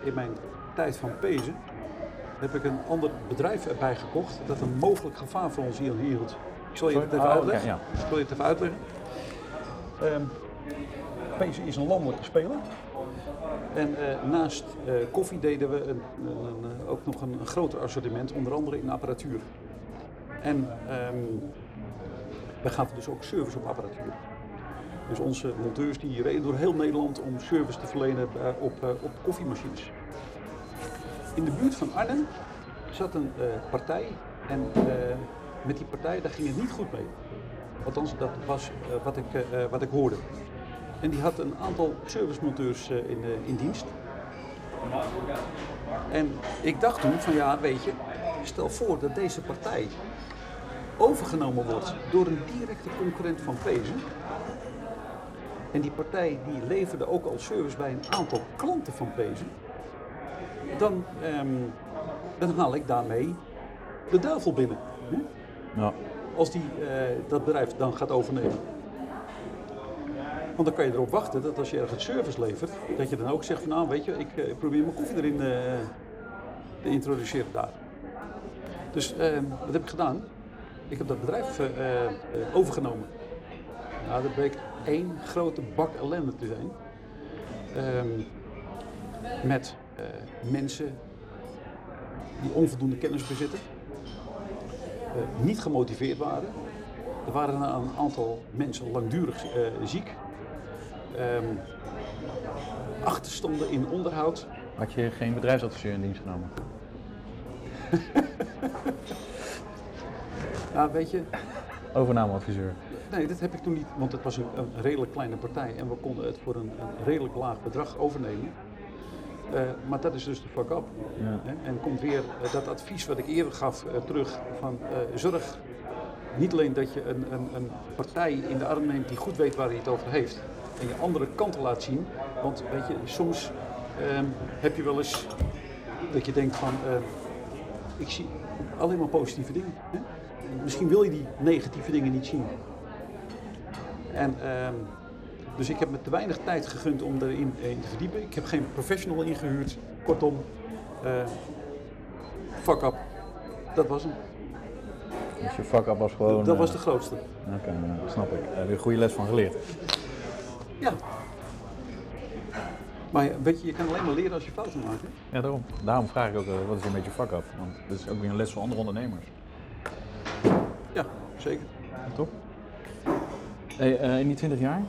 in mijn tijd van Pezen, heb ik een ander bedrijf erbij gekocht dat een mogelijk gevaar voor ons hier hield. Ik zal je het even Ah, uitleggen. ja. Ik zal je het even uitleggen. Ehm Pezen is een landelijke speler. En naast koffie deden we een, een, een, ook nog een, een groter assortiment, onder andere in apparatuur. En ehm we gaven dus ook service op apparatuur. Dus onze monteurs die reden door heel Nederland om service te verlenen eh, op, eh, op koffiemachines. In de buurt van Arnhem zat een eh, partij en met die partij daar ging het niet goed mee. Althans, dat was wat, ik, wat ik hoorde. En die had een aantal servicemonteurs in, in dienst. En ik dacht toen van ja, weet je, stel voor dat deze partij overgenomen wordt door een directe concurrent van Pezen. En die partij die leverde ook al service bij een aantal klanten van Pezen. Dan, ehm, dan haal ik daarmee de duivel binnen. Hè? Ja. Als die eh, dat bedrijf dan gaat overnemen. Want dan kan je erop wachten dat als je ergens service levert, dat je dan ook zegt van nou weet je, ik, eh, ik probeer mijn koffie erin eh, te introduceren daar. Dus eh, wat heb ik gedaan? Ik heb dat bedrijf eh, eh, overgenomen. Nou, dat bleek één grote bak ellende te zijn. Ehm, met eh, mensen die onvoldoende kennis bezitten niet gemotiveerd waren. Er waren een aantal mensen langdurig ziek. Ehm, achterstanden in onderhoud. Had je geen bedrijfsadviseur in dienst genomen? Nou, weet je, Overnameadviseur. nee, dat heb ik toen niet, want het was een, een redelijk kleine partij en we konden het voor een, een redelijk laag bedrag overnemen. Eh, maar dat is dus de fuck-up. Ja. Hè? En komt weer eh, dat advies wat ik eerder gaf eh, terug van zorg niet alleen dat je een, een, een partij in de arm neemt die goed weet waar hij het over heeft en je andere kanten laat zien. Want weet je, soms ehm, heb je wel eens dat je denkt van ik zie alleen maar positieve dingen. Hè? En Misschien wil je die negatieve dingen niet zien. En, ehm, dus ik heb me te weinig tijd gegund om erin in te verdiepen. Ik heb geen professional ingehuurd. Kortom, eh fuck up. Dat was hem. Dus je fuck-up was gewoon... dat eh, was de grootste. Oké, nou, snap ik. Daar heb je een goede les van geleerd. Ja. Maar weet je, je kan alleen maar leren als je fouten maakt. Hè? Ja, daarom. Daarom vraag ik ook, eh, wat is een beetje fuck-up? Want dat is ook weer een les voor andere ondernemers. Ja, zeker. Ja, toch? Hey, eh, in die 20 jaar,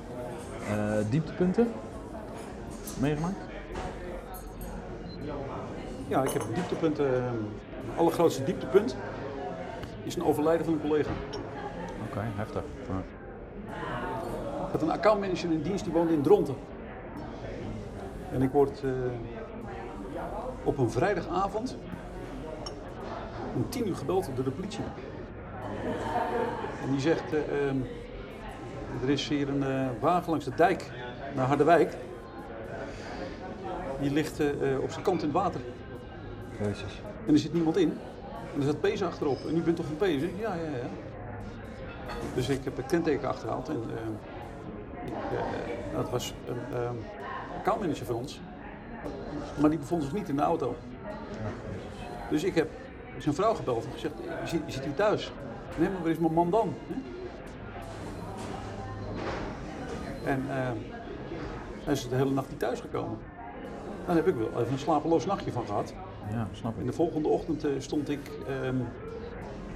eh, dieptepunten meegemaakt? Ja, ik heb een dieptepunt. eh, Mijn allergrootste dieptepunt is een overlijden van een collega. Oké, heftig. Ik had een accountmanager in dienst die woonde in Dronten. En ik word eh, op een vrijdagavond om tien uur gebeld door de politie. En die zegt, eh, ehm, er is hier een eh, wagen langs de dijk naar Harderwijk. Die ligt eh, op zijn kant in het water. Jezus. En er zit niemand in. En er zat Pezen achterop. En u bent toch van Pezen? Ja, ja, ja. Dus ik heb het kenteken achterhaald. En ik, dat was een uh, accountmanager van ons. Maar die bevond zich niet in de auto. Dus ik heb zijn vrouw gebeld en gezegd, zit, zit u thuis? Nee, maar waar is mijn man dan? Hè? En eh, hij is de hele nacht niet thuisgekomen. Daar heb ik wel even een slapeloos nachtje van gehad. Ja, snap En ik. de volgende ochtend eh, stond ik ehm,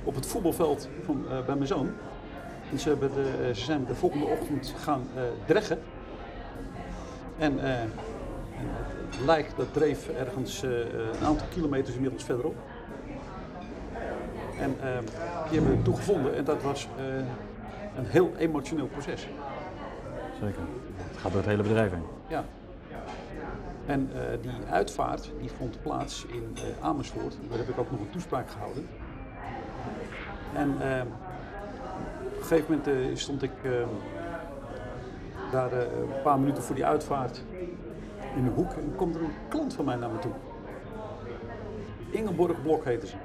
op het voetbalveld van, eh, bij mijn zoon. En ze, hebben de, ze zijn de volgende ochtend gaan dreggen. En En het lijk dat dreef ergens een aantal kilometers inmiddels verderop. En eh, die hebben we toen gevonden en dat was eh, een heel emotioneel proces. Zeker. Het gaat door het hele bedrijf heen. Ja. En eh, die uitvaart die vond plaats in eh, Amersfoort. Daar heb ik ook nog een toespraak gehouden. En eh, op een gegeven moment stond ik eh, daar een paar minuten voor die uitvaart in de hoek. En komt er een klant van mij naar me toe. Ingeborg Blok heette ze.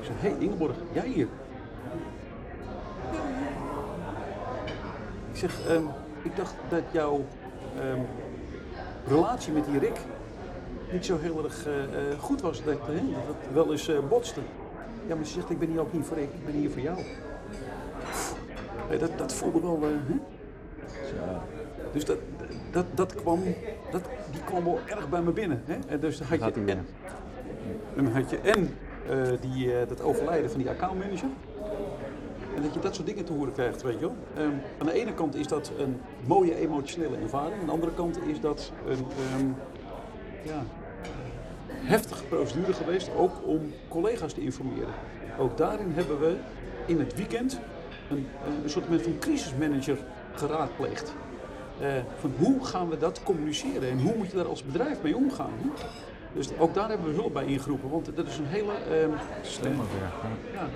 Ik zei, hé hey, Ingeborg, jij hier? Ik zeg, ehm, ik dacht dat jouw ehm, relatie met die Rick niet zo heel erg eh, eh, goed was. Dat, dat het wel eens eh, botste. Ja, maar ze zegt, ik ben hier ook niet voor Rick, ik ben hier voor jou. Dat, dat voelde wel, hè? Ja, Dus dat, dat, dat kwam, dat, die kwam wel erg bij me binnen. Hè? En dus had je, en, dan had je en die, eh, dat overlijden van die accountmanager. En dat je dat soort dingen te horen krijgt, weet je wel. Ehm, aan de ene kant is dat een mooie emotionele ervaring. Aan de andere kant is dat een ehm, ja, heftige procedure geweest, ook om collega's te informeren. Ook daarin hebben we in het weekend een, een soort van crisismanager geraadpleegd. Eh, van hoe gaan we dat communiceren en hoe moet je daar als bedrijf mee omgaan? Dus ook daar hebben we hulp bij ingeroepen, want dat is een hele... ehm, slim ook weer. Ja. ja,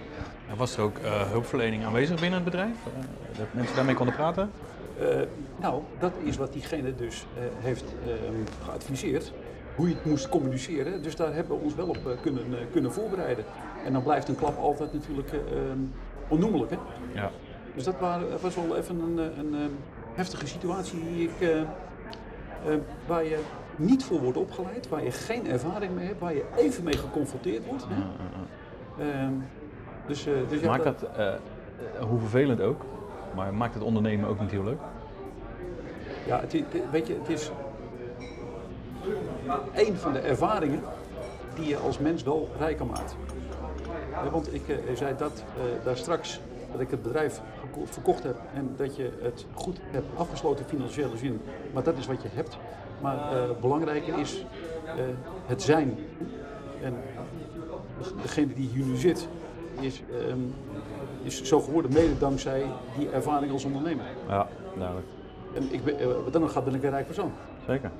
Er was er ook eh, hulpverlening aanwezig binnen het bedrijf? Eh, dat mensen daarmee konden praten? Eh, nou, dat is wat diegene dus heeft ehm, geadviseerd. Hoe je het moest communiceren. Dus daar hebben we ons wel op kunnen, kunnen voorbereiden. En dan blijft een klap altijd natuurlijk eh, ehm, onnoemelijk. Hè? Ja. Dus dat was wel even een, een, heftige situatie die ik, eh, waar je niet voor wordt opgeleid, waar je geen ervaring mee hebt, waar je even mee geconfronteerd wordt. Hè? Ehm, dus, eh, dus Maakt dat, eh, eh, hoe vervelend ook, maar maakt het ondernemen ook niet heel leuk? Ja, het, weet je, het is een van de ervaringen die je als mens wel rijker maakt. Want ik zei dat daar straks, dat ik het bedrijf verkocht heb en dat je het goed hebt afgesloten in financiële zin. Maar dat is wat je hebt. Maar eh, belangrijker is eh, het zijn. En degene die hier nu zit, is, ehm, is zo geworden mede dankzij die ervaring als ondernemer. Ja, duidelijk. En ik ben, eh, dan gaat, ben ik een rijk persoon. Zeker.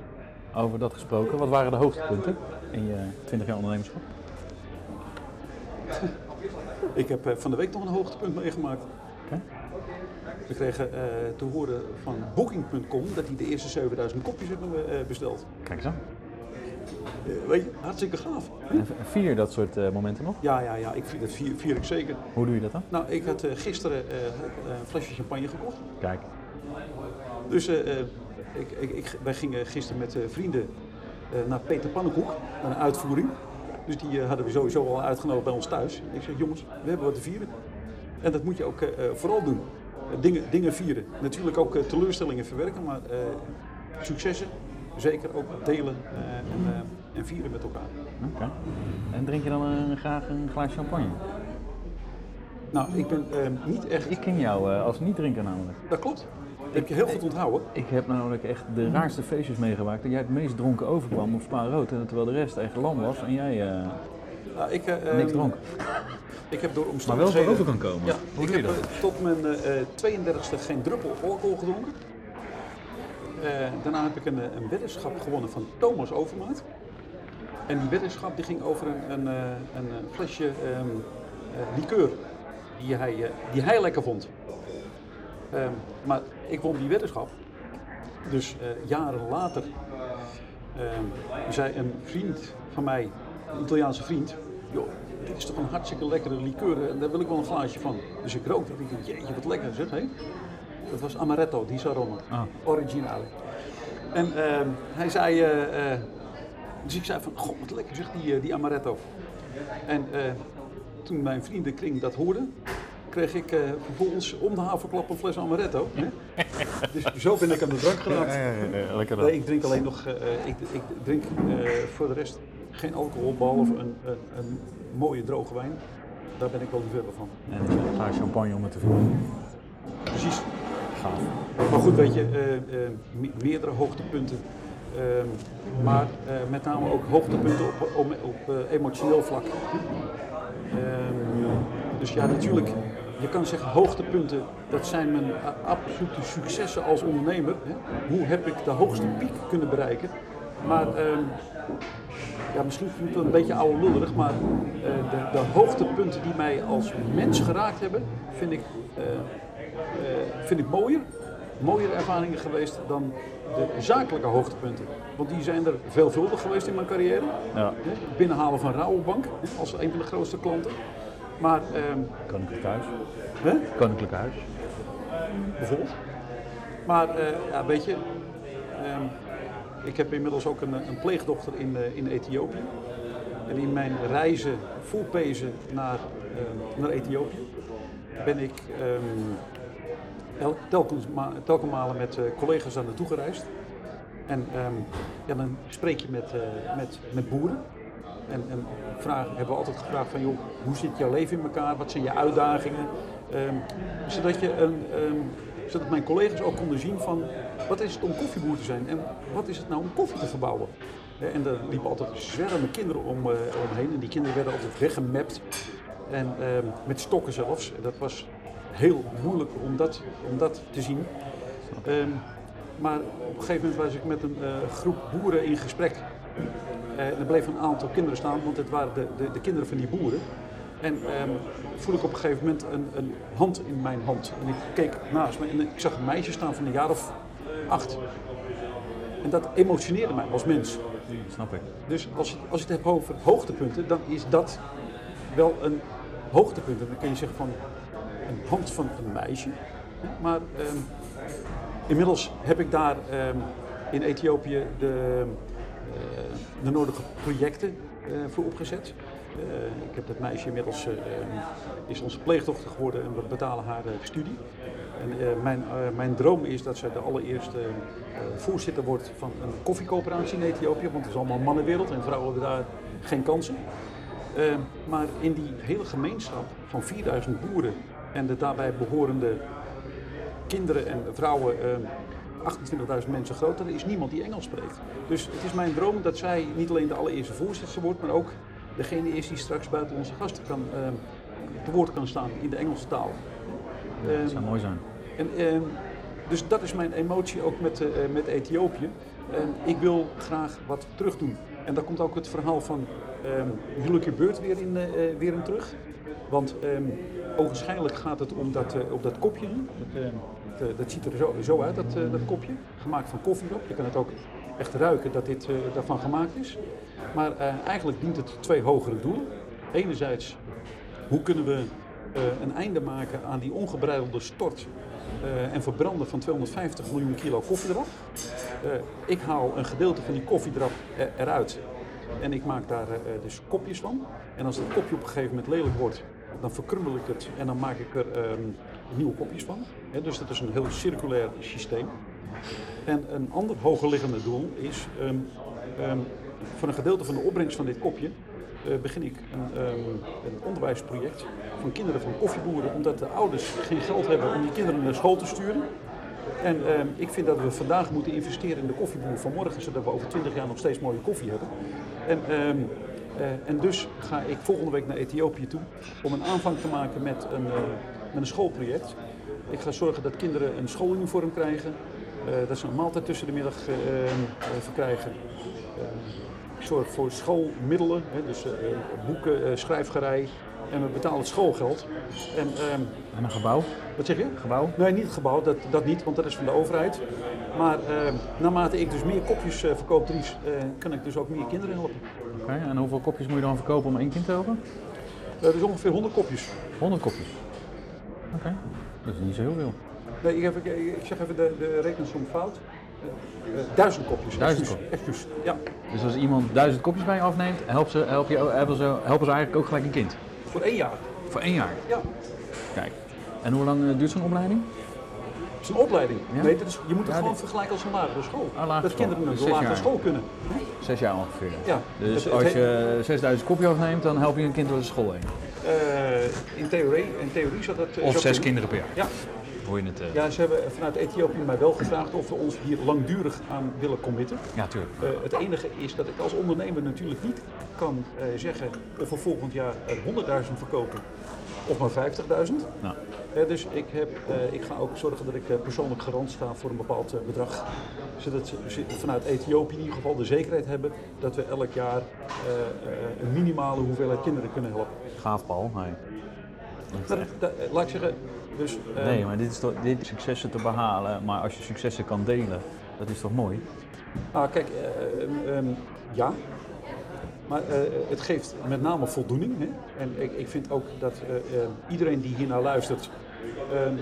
Over dat gesproken, wat waren de hoogtepunten in je 20 jaar ondernemerschap? Ik heb van de week nog een hoogtepunt meegemaakt. We kregen eh, te horen van Booking.com dat die de eerste 7000 kopjes hebben eh, besteld. Kijk eens aan. Eh, weet je, hartstikke gaaf. En vier je dat soort momenten nog? Ja, ja, ja, ik dat vier, vier ik zeker. Hoe doe je dat dan? Nou, ik had gisteren een flesje champagne gekocht. Kijk. Dus ik, ik, ik, wij gingen gisteren met vrienden naar Peter Pannenkoek, naar een uitvoering. Dus die hadden we sowieso al uitgenodigd bij ons thuis. Ik zeg, jongens, we hebben wat te vieren. En dat moet je ook vooral doen. Dingen, dingen vieren. Natuurlijk ook eh, teleurstellingen verwerken, maar eh, successen zeker ook delen eh, en, en vieren met elkaar. Oké. En drink je dan graag een glaas champagne? Nou, ik ben niet echt... Ik ken jou als niet-drinker namelijk. Dat klopt. Dat heb je heel goed onthouden. Ik heb namelijk echt de raarste feestjes meegemaakt. Dat jij het meest dronken overkwam op Spa Rood. En terwijl de rest echt lam was en jij Nou, ik, niks ehm, dronk. Ik heb door Maar wel omstandigheden... over kan komen. Ja, Hoe ik doe je heb dat? eh, tot mijn eh 32e geen druppel alcohol gedronken. Eh, daarna heb ik een, een weddenschap gewonnen van Thomas Overmaat. En die weddenschap die ging over een, een, een flesje eh, liqueur die hij, die hij lekker vond. Ehm, maar ik won die weddenschap. Dus jaren later ehm, zei een vriend van mij, een Italiaanse vriend, joh, dit is toch een hartstikke lekkere liqueur en daar wil ik wel een glaasje van. Dus ik rookte en ik dacht, jeetje wat lekker zeg hé. Dat was Amaretto di Saronno, Ah. originale. En ehm, hij zei, eh, eh, dus ik zei van, god wat lekker zeg die, eh, die Amaretto. En toen mijn vriendenkring dat hoorde, kreeg ik vervolgens om de haverklap een fles Amaretto. Hè? dus zo ben ik aan de drank geraakt. lekker Nee, ik drink alleen nog, ik, ik drink voor de rest geen alcohol, behalve een, een, een mooie droge wijn. Daar ben ik wel liefhebber van. En een glaas champagne om het te vullen. Precies. Gaaf. Maar goed, weet je, eh, eh, me- meerdere hoogtepunten. Ehm, maar eh, met name ook hoogtepunten op, op, op emotioneel vlak. Ehm, dus ja, natuurlijk, je kan zeggen hoogtepunten, dat zijn mijn absolute successen als ondernemer. Hè. Hoe heb ik de hoogste piek kunnen bereiken? Maar ehm, ja, misschien klinkt het een beetje oude lullig, maar eh, de, de hoogtepunten die mij als mens geraakt hebben, vind ik, eh, vind ik mooier. Mooiere ervaringen geweest dan de zakelijke hoogtepunten. Want die zijn er veelvuldig geweest in mijn carrière. Ja. Binnenhalen van Rabobank hè, als een van de grootste klanten. Maar ehm, Koninklijk Huis. hè, Koninklijk Huis. bijvoorbeeld. Maar ja, weet je, ehm, ik heb inmiddels ook een, een pleegdochter in, eh, in Ethiopië. En in mijn reizen, vol pezen naar, ehm, naar Ethiopië, ben ik el- telkens, telkens malen met eh, collega's daar naartoe gereisd. En ehm, ja, dan spreek je met, eh, met, met boeren. En, en vragen, hebben we altijd gevraagd van, joh, hoe zit jouw leven in elkaar? Wat zijn je uitdagingen? Ehm, zodat, je een, zodat mijn collega's ook konden zien van, wat is het om koffieboer te zijn? En wat is het nou om koffie te verbouwen? Eh, En er liepen altijd zwermen kinderen om, eh, omheen. En die kinderen werden altijd weggemapt. En ehm, met stokken zelfs. Dat was heel moeilijk om dat, om dat te zien. Ehm, maar op een gegeven moment was ik met een eh, groep boeren in gesprek. En er bleven een aantal kinderen staan, want het waren de, de, de kinderen van die boeren. En ehm, voel ik op een gegeven moment een, een hand in mijn hand. En ik keek naast me en ik zag een meisje staan van een jaar of acht. En dat emotioneerde mij als mens. Snap ik. Dus als je, als je het hebt over hoogtepunten, dan is dat wel een hoogtepunt. En dan kun je zeggen van een hand van een meisje. Maar ehm, inmiddels heb ik daar ehm, in Ethiopië de, eh, de nodige projecten eh, voor opgezet. Eh, ik heb dat meisje inmiddels, eh, is onze pleegdochter geworden en we betalen haar eh, studie. En mijn, mijn droom is dat zij de allereerste voorzitter wordt van een koffiecoöperatie in Ethiopië. Want het is allemaal mannenwereld en vrouwen hebben daar geen kansen. Maar in die hele gemeenschap van 4000 boeren en de daarbij behorende kinderen en vrouwen, eh, 28.000 mensen groot, er is niemand die Engels spreekt. Dus het is mijn droom dat zij niet alleen de allereerste voorzitter wordt, maar ook degene is die straks buiten onze gasten kan, eh, te woord kan staan in de Engelse taal. Dat Eh, zou mooi zijn. en, ehm, dus dat is mijn emotie ook met, eh, met Ethiopië. Ik wil graag wat terug doen. En daar komt ook het verhaal van ehm Jullie Beurt weer in, eh, eh, weer in terug. Want ehm ogenschijnlijk gaat het om dat, op dat kopje. Dat, dat, eh, dat ziet er zo, uit, dat, eh, dat kopje. Gemaakt van koffiedrop. Je kan het ook echt ruiken dat dit eh, daarvan gemaakt is. Maar eigenlijk dient het twee hogere doelen. Enerzijds, hoe kunnen we een einde maken aan die ongebreidelde stort en verbranden van 250 miljoen kilo koffiedrap. Ik haal een gedeelte van die koffiedrap er- eruit en ik maak daar dus kopjes van. En als dat kopje op een gegeven moment lelijk wordt, dan verkrummel ik het en dan maak ik er ehm, nieuwe kopjes van. Dus dat is een heel circulair systeem. En een ander hogerliggende doel is, ehm, ehm, voor een gedeelte van de opbrengst van dit kopje, eh, begin ik een, ehm, een onderwijsproject van kinderen van koffieboeren, omdat de ouders geen geld hebben om die kinderen naar school te sturen. En ik vind dat we vandaag moeten investeren in de koffieboer van morgen, zodat we over 20 jaar nog steeds mooie koffie hebben. En, eh, en dus ga ik volgende week naar Ethiopië toe om een aanvang te maken met een, eh, met een schoolproject. Ik ga zorgen dat kinderen een schooluniform krijgen, eh, dat ze een maaltijd tussen de middag ehm, eh, verkrijgen. Ik zorg voor schoolmiddelen, hè, dus boeken, schrijfgerij en we betalen het schoolgeld. En, ehm, En een gebouw? wat zeg je? Gebouw? Nee, niet het gebouw, dat, dat niet, want dat is van de overheid. Maar eh, naarmate ik dus meer kopjes eh, verkoop, Dries, eh, kan ik dus ook meer kinderen helpen. Oké, en hoeveel kopjes moet je dan verkopen om één kind te helpen? Eh, dus ongeveer 100 kopjes. 100 kopjes. Oké, dat is niet zo heel veel. Nee, ik, heb, ik, ik zeg even de, de rekensom fout. Duizend kopjes. Duizend excuus. Ja, Dus als iemand duizend kopjes bij je afneemt, helpt ze, help je, helpen, ze, helpen ze eigenlijk ook gelijk een kind. voor één jaar. Voor één jaar. Ja, Kijk. En hoe lang eh, duurt zo'n opleiding? het is een opleiding. Ja? Nee, dat is, je moet het Ja, gewoon dit- vergelijken als een lagere school. Ah, lagere dat school. kinderen Dus naar de lagere jaar. school kunnen. Zes jaar ongeveer. Ja. Dus Het- het als heet- je 6000 kopjes afneemt, dan help je een kind door de school heen. Eh, in, theorie, in theorie zou dat... eh, Of zes kinderen per jaar. Ja, Hoor je het? eh? Ja, ze hebben vanuit Ethiopië mij wel gevraagd of we ons hier langdurig aan willen committen. ja, tuurlijk. Het enige is dat ik als ondernemer natuurlijk niet kan zeggen of we volgend jaar er 100.000 verkopen of maar 50.000. Nou, Eh, dus ik, heb, eh, ik ga ook zorgen dat ik eh, persoonlijk garant sta voor een bepaald eh, bedrag. Zodat ze vanuit Ethiopië in ieder geval de zekerheid hebben dat we elk jaar een minimale hoeveelheid kinderen kunnen helpen. gaaf Paul. Dat- dat- laat ik zeggen, dus, Nee, maar dit is toch, dit successen te behalen. Maar als je successen kan delen, dat is toch mooi? Ah, kijk, eh, ehm, ehm, ja. Maar eh, het geeft met name voldoening. Hè? En ik, ik vind ook dat eh, eh, iedereen die hiernaar luistert, ehm,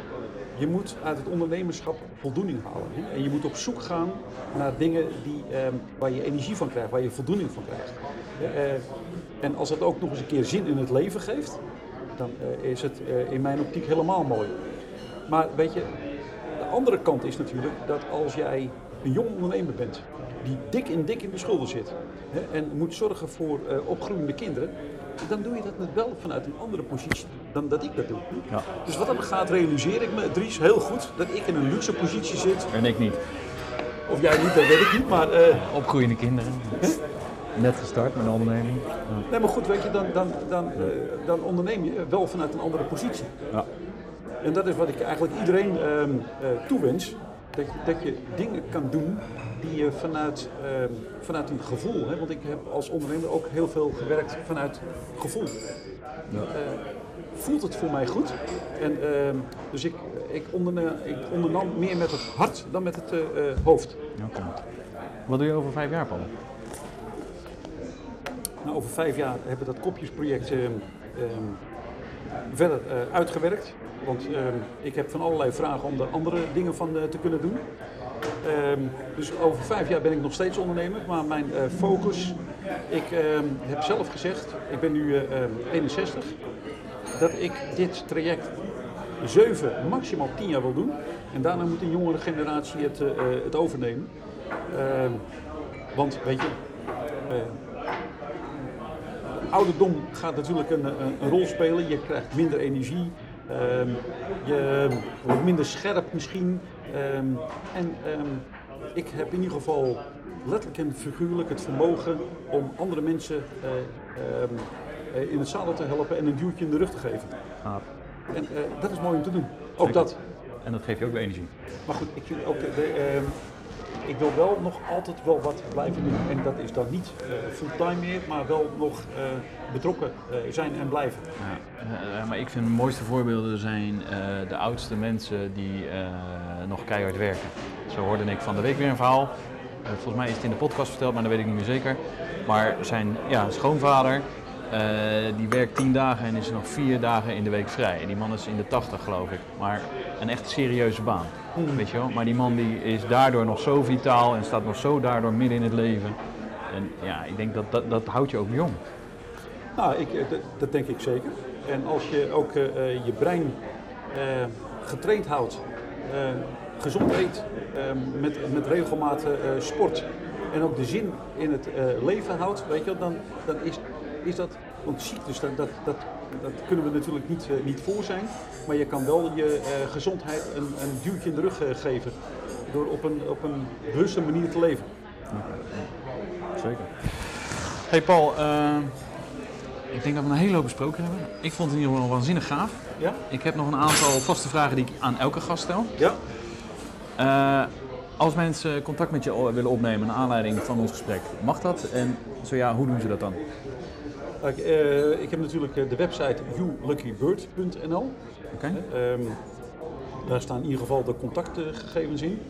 je moet uit het ondernemerschap voldoening halen. Hè? En je moet op zoek gaan naar dingen die, ehm, waar je energie van krijgt, waar je voldoening van krijgt. En als het ook nog eens een keer zin in het leven geeft, dan is het in mijn optiek helemaal mooi. Maar weet je, de andere kant is natuurlijk dat als jij een jong ondernemer bent, die dik in dik in de schulden zit hè, en moet zorgen voor eh, opgroeiende kinderen, dan doe je dat net wel vanuit een andere positie dan dat ik dat doe. Ja. Dus wat dat gaat, realiseer ik me, Dries, heel goed dat ik in een luxe positie zit. En ik niet. Of jij niet, dat weet ik niet, maar... eh, Opgroeiende kinderen. Net gestart met een onderneming. Ja. nee, maar goed, weet je, dan, dan, dan, eh, dan onderneem je wel vanuit een andere positie. Ja. En dat is wat ik eigenlijk iedereen ehm, eh, toewens. Dat, je- dat je dingen kan doen die je vanuit, ehm, vanuit een gevoel. Hè? Want ik heb als ondernemer ook heel veel gewerkt vanuit gevoel. Eh, voelt het voor mij goed? En, ehm, dus ik, ik, onderne, ik ondernam meer met het hart dan met het eh, eh, hoofd. Wat doe je over vijf jaar, Paul? Nou, over vijf jaar hebben we dat kopjesproject ehm, verder uitgewerkt. Want ehm, ik heb van allerlei vragen om daar andere dingen van eh, te kunnen doen. Ehm, dus over vijf jaar ben ik nog steeds ondernemer, maar mijn eh, focus. Ik ehm, heb zelf gezegd, ik ben nu eh, ehm, 61, dat ik dit traject zeven, maximaal tien jaar wil doen. En daarna moet een jongere generatie het, eh, eh, het overnemen. Want weet je, eh, ouderdom gaat natuurlijk een, een rol spelen. Je krijgt minder energie. Ehm, je wordt minder scherp misschien. ehm, en ehm, ik heb in ieder geval letterlijk en figuurlijk het vermogen om andere mensen eh, ehm, eh, in het zadel te helpen en een duwtje in de rug te geven. Gaaf. En eh, dat is mooi om te doen. Ook Zeker. dat. En dat geeft je ook weer energie. Maar goed, ik, vind ook, de, de, ehm, ik wil wel nog altijd wel wat blijven doen. En dat is dan niet eh, fulltime meer, maar wel nog eh, betrokken eh, zijn en blijven. Ja, maar ik vind de mooiste voorbeelden zijn de oudste mensen die nog keihard werken. Zo hoorde ik van de week weer een verhaal. Volgens mij is het in de podcast verteld, maar dat weet ik niet meer zeker. Maar zijn ja, schoonvader, die werkt tien dagen en is nog vier dagen in de week vrij. Die man is in de tachtig geloof ik. Maar een echt serieuze baan. Weet je wel? Maar die man die is daardoor nog zo vitaal en staat nog zo daardoor midden in het leven. En ja, ik denk dat dat, dat houdt je ook jong. Nou, ik, eh, dat, denk ik zeker. En als je ook eh, eh, je brein eh, getraind houdt, eh, gezond eet, eh, met, met eh, sport en ook de zin in het eh, leven houdt, weet je wel, dan, dan is, is dat, want ziektes, dat, dat, dat, dat kunnen we natuurlijk niet, eh, niet voor zijn, maar je kan wel je eh, gezondheid een, een duwtje in de rug eh, geven door op een, op een bewuste manier te leven. Zeker. Hey Paul, ik denk dat we een hele hoop besproken hebben. Ik vond het in ieder geval waanzinnig gaaf. Ja? Ik heb nog een aantal vaste vragen die ik aan elke gast stel. Ja? Eh, als mensen contact met je willen opnemen naar aanleiding van ons gesprek, mag dat? En zo ja, hoe doen ze dat dan? Kijk, eh, ik heb natuurlijk eh, de website youluckybird.nl. Oké? Ehm, daar staan in ieder geval de contactgegevens in.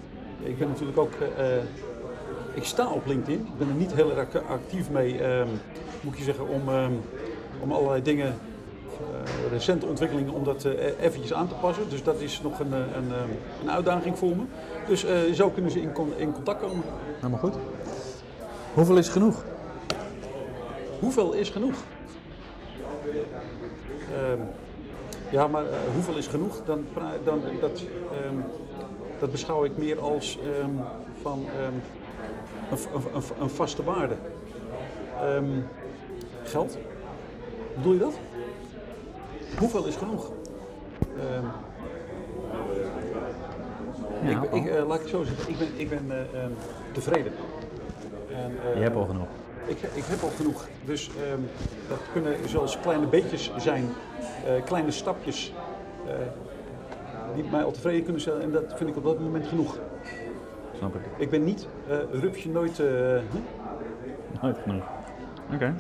Ik ben natuurlijk ook, eh, eh, ik sta op LinkedIn. Ik ben er niet heel erg actief mee, ehm, moet je zeggen, om, ehm, om allerlei dingen, eh, recente ontwikkelingen, om dat eh, eventjes aan te passen. Dus dat is nog een, eh, een, een uitdaging voor me. Dus eh, zo kunnen ze in, in contact komen. Helemaal goed. Hoeveel is genoeg? Hoeveel is genoeg? Ehm, ja, maar eh, hoeveel is genoeg? Dan, dan, dat, ehm, dat beschouw ik meer als ehm, van ehm, een, een, vaste waarde. Ehm, geld? Bedoel je dat? Hoeveel is genoeg? Ehm, Ja, ik, ik, eh, laat ik het zo zeggen, ik ben, ik ben eh, ehm, tevreden. En, eh, Je hebt al genoeg. Ik, ik heb al genoeg. Dus ehm, dat kunnen zelfs kleine beetjes zijn, eh, kleine stapjes, eh, die mij al tevreden kunnen stellen. En dat vind ik op dat moment genoeg. Snap ik. Ik ben niet rupsje nooit. hm? Nooit genoeg. Oké.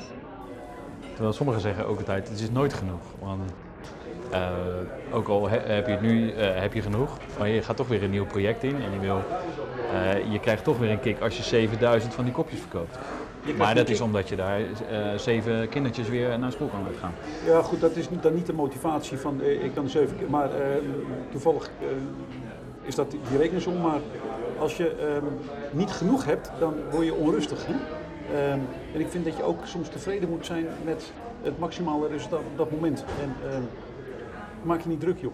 Terwijl sommigen zeggen ook altijd, het is nooit genoeg. Want ook al he- heb je het nu heb je genoeg, maar je gaat toch weer een nieuw project in en je, wil, je krijgt toch weer een kick als je 7000 van die kopjes verkoopt. Maar dat is omdat je daar eh, zeven kindertjes weer naar school kan laten gaan. Ja, goed, dat is dan niet de motivatie van eh, ik kan zeven. Maar eh, toevallig is dat die rekensom. Maar als je ehm, niet genoeg hebt, dan word je onrustig. Hè? Ehm, en ik vind dat je ook soms tevreden moet zijn met het maximale resultaat op dat moment. En ehm, maak je niet druk, joh.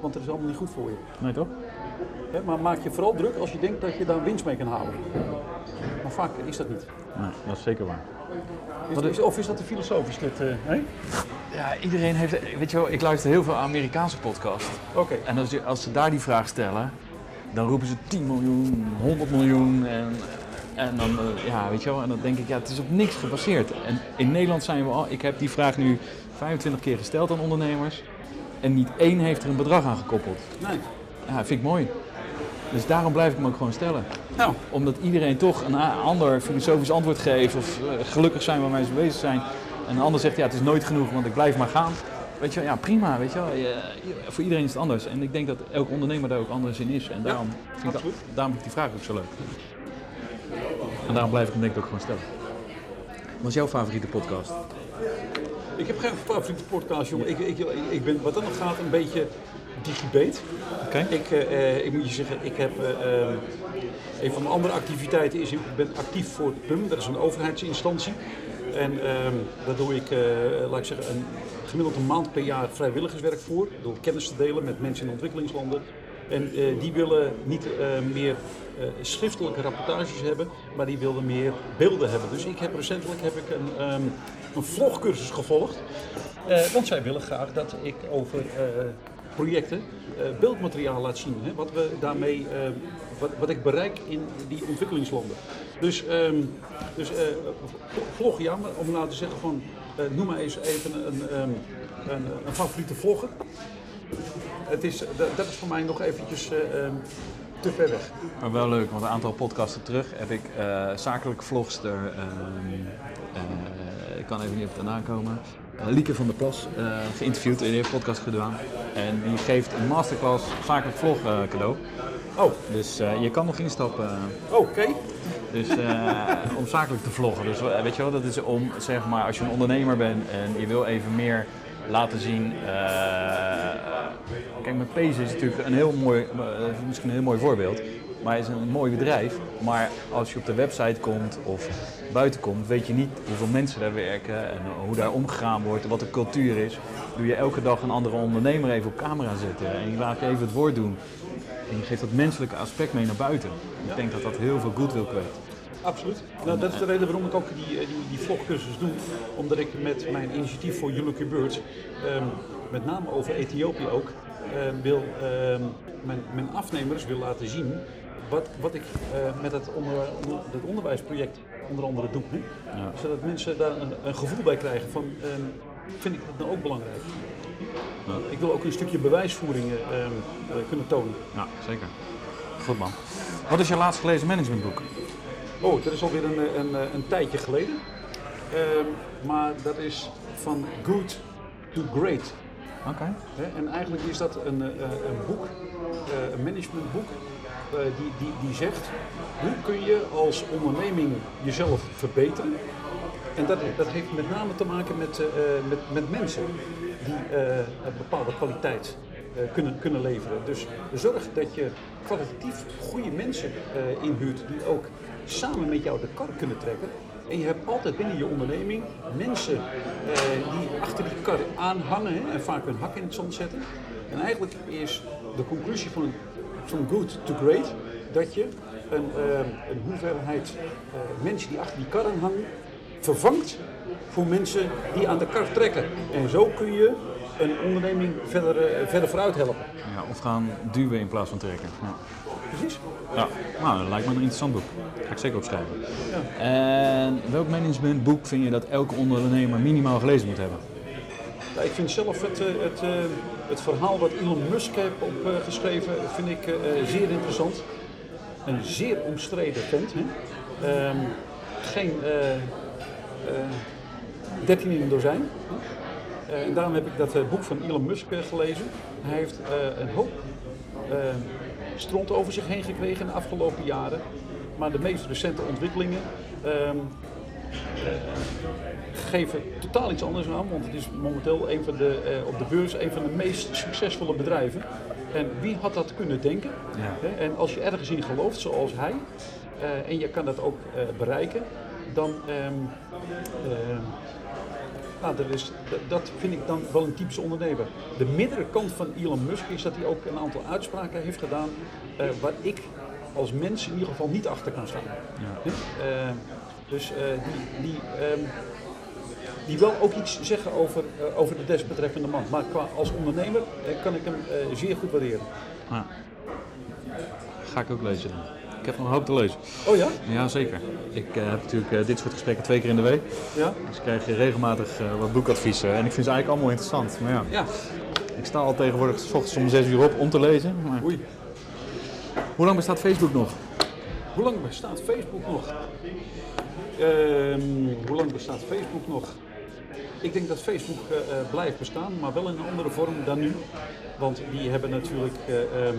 Want dat is allemaal niet goed voor je. Nee toch? Hè? Maar maak je vooral druk als je denkt dat je daar winst mee kan halen. Maar vaak is dat niet. Nee, dat is zeker waar. Is, is- of is dat te filosofisch? Dit, eh? Ja, iedereen heeft, weet je wel, ik luister heel veel Amerikaanse podcasts. Oké. En als, je, als ze daar die vraag stellen, dan roepen ze 10 miljoen, 100 miljoen. En, en dan, eh, ja, weet je wel, en dan denk ik, ja, het is op niks gebaseerd. En in Nederland zijn we al, ik heb die vraag nu 25 keer gesteld aan ondernemers. En niet één heeft er een bedrag aan gekoppeld. Nee. Ja, vind ik mooi. Dus daarom blijf ik me ook gewoon stellen. Nou, Omdat iedereen toch een ander filosofisch antwoord geeft of eh, gelukkig zijn waarmee ze bezig zijn. En een ander zegt, ja, het is nooit genoeg, want ik blijf maar gaan. Weet je wel, ja, prima, weet je wel. Je- je- voor iedereen is het anders. En ik denk dat elke ondernemer daar ook anders in is. En daarom, vind ik dat, daarom vind ik die vraag ook zo leuk. En daarom blijf ik hem denk ik ook gewoon stellen. Wat is jouw favoriete podcast? Ik heb geen favoriete podcast, jongen. Ik, ik, ik ben wat dat nog gaat een beetje digibate. Ik, eh, eh, ik moet je zeggen, ik heb eh, ehm, een van mijn andere activiteiten is, ik ben actief voor het PUM, dat is een overheidsinstantie. En ehm, daar doe ik, laat ik zeggen, een gemiddeld een maand per jaar vrijwilligerswerk voor. Door kennis te delen met mensen in ontwikkelingslanden. En die willen niet meer schriftelijke rapportages hebben, maar die wilden meer beelden hebben. Dus ik heb recentelijk heb ik een, ehm, een vlogcursus gevolgd. Eh, want zij willen graag dat ik over projecten eh, beeldmateriaal laat zien. Hè, wat, we daarmee, eh, wat, wat ik bereik in die ontwikkelingslanden. Dus, ehm dus eh, vlog ja, maar om nou te zeggen van noem maar eens even een, ehm, een, een favoriete vlogger. Het is, dat, is voor mij nog eventjes eh, ehm, te ver weg. Maar wel leuk, want een aantal podcasten terug heb ik zakelijk vlogster, ik kan even niet op naam komen, Lieke van der Plas geïnterviewd en die heeft een podcast gedaan. En die geeft een masterclass zakelijk vlog eh, cadeau. Oh, Dus eh, je kan nog instappen oké. dus, eh, om zakelijk te vloggen. Dus weet je wel, dat is om, zeg maar, als je een ondernemer bent en je wil even meer laten zien. kijk, met Pezen is natuurlijk een heel mooi, misschien een heel mooi voorbeeld. Maar het is een mooi bedrijf. Maar als je op de website komt of buiten komt, weet je niet hoeveel mensen daar werken en hoe daar omgegaan wordt, wat de cultuur is. Doe je elke dag een andere ondernemer even op camera zetten en je laat je even het woord doen. En je geeft dat menselijke aspect mee naar buiten. Ik denk dat dat heel veel goodwill kweekt. Absoluut. Nou, dat is de reden waarom ik ook die, eh, die, die vlogcursus doe. Omdat ik met mijn initiatief voor You Lucky Birds, ehm, met name over Ethiopië ook, ehm, wil ehm, mijn, mijn afnemers wil laten zien wat, wat ik eh, met het, onder, onder- het onderwijsproject onder andere doe. Hè? Ja. Zodat mensen daar een, een gevoel bij krijgen van, ehm, vind ik dat nou ook belangrijk? Ik wil ook een stukje bewijsvoering eh, ehm, eh, kunnen tonen. Ja, zeker. Goed man. Wat is je laatst gelezen managementboek? Oh, dat is alweer een, een, een tijdje geleden. Ehm, maar dat is van good to great. Oké. En eigenlijk is dat een, een boek, een managementboek, die, die, die zegt hoe kun je als onderneming jezelf verbeteren. En dat, dat heeft met name te maken met, eh, eh, met, met mensen die eh, een bepaalde kwaliteit eh, kunnen, kunnen leveren. Dus zorg dat je kwalitatief goede mensen eh, inhuurt die ook samen met jou de kar kunnen trekken. En je hebt altijd binnen je onderneming mensen eh, die achter die kar aanhangen en vaak hun hak in het zand zetten. En eigenlijk is de conclusie van, van good to great dat je een, eh, een hoeveelheid eh, mensen die achter die kar aan hangen vervangt voor mensen die aan de kar trekken. En zo kun je een onderneming verder, eh, verder vooruit helpen. Ja, of gaan duwen in plaats van trekken. Ja. precies. Ja, nou, dat lijkt me een interessant boek. Ga ik zeker opschrijven. Ja. En welk managementboek vind je dat elke ondernemer minimaal gelezen moet hebben? Ja, ik vind zelf het, eh, het, eh, het verhaal wat Elon Musk heeft opgeschreven, vind ik eh, zeer interessant. Een zeer omstreden vent. Ehm, geen eh, eh, 13 in een dozijn. Eh, en daarom heb ik dat eh, boek van Elon Musk eh, gelezen. Hij heeft eh, een hoop eh, stront over zich heen gekregen in de afgelopen jaren. Maar de meest recente ontwikkelingen ehm, geven totaal iets anders aan, want het is momenteel een van de, eh, op de beurs een van de meest succesvolle bedrijven. En wie had dat kunnen denken? Ja. En als je ergens in gelooft, zoals hij, eh, en je kan dat ook eh, bereiken, dan. ehm, eh, nou, dat, is, dat, vind ik dan wel een typische ondernemer. De middelkant kant van Elon Musk is dat hij ook een aantal uitspraken heeft gedaan waar ik als mens in ieder geval niet achter kan staan. Ja. Dus die, die, ehm, die wel ook iets zeggen over, eh, over de desbetreffende man. Maar qua, als ondernemer eh, kan ik hem eh, zeer goed waarderen. Ja. Ga ik ook lezen dan. Ik heb nog een hoop te lezen. Oh ja? Ja, zeker. Ik heb natuurlijk dit soort gesprekken twee keer in de week. Ja? Dus ik krijg regelmatig wat boekadviezen. En ik vind ze eigenlijk allemaal interessant. Maar ja, Ja. ik sta al tegenwoordig s ochtends om 6 uur op om te lezen. Maar Oei. hoe lang bestaat Facebook nog? Hoe lang bestaat Facebook nog? Ehm, hoe lang bestaat Facebook nog? Ik denk dat Facebook eh, eh, blijft bestaan, maar wel in een andere vorm dan nu. Want die hebben natuurlijk ehm, eh,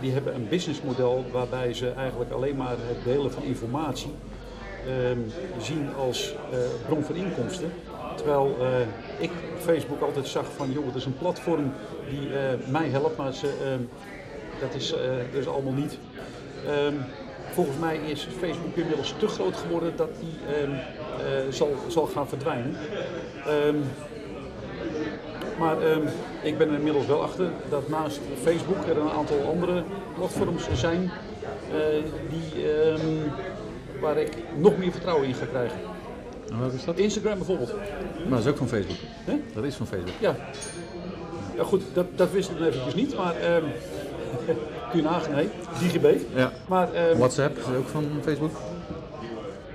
die hebben een businessmodel waarbij ze eigenlijk alleen maar het delen van informatie ehm, zien als bron van inkomsten. Terwijl ik Facebook altijd zag van, joh, het is een platform die mij helpt, maar ze, ehm, dat, is, is allemaal niet. Volgens mij is Facebook inmiddels te groot geworden dat die zal, zal gaan verdwijnen. Ehm, maar ehm, ik ben er inmiddels wel achter dat naast Facebook er een aantal andere platforms zijn eh, die, ehm, waar ik nog meer vertrouwen in ga krijgen. En welke is dat? Instagram bijvoorbeeld. Maar dat is ook van Facebook. Dat is van Facebook. Ja. ja goed, dat, dat wist ik dan eventjes niet, maar ehm kun je nagaan, nee, DigiB. Ja. Maar, WhatsApp is ook van Facebook.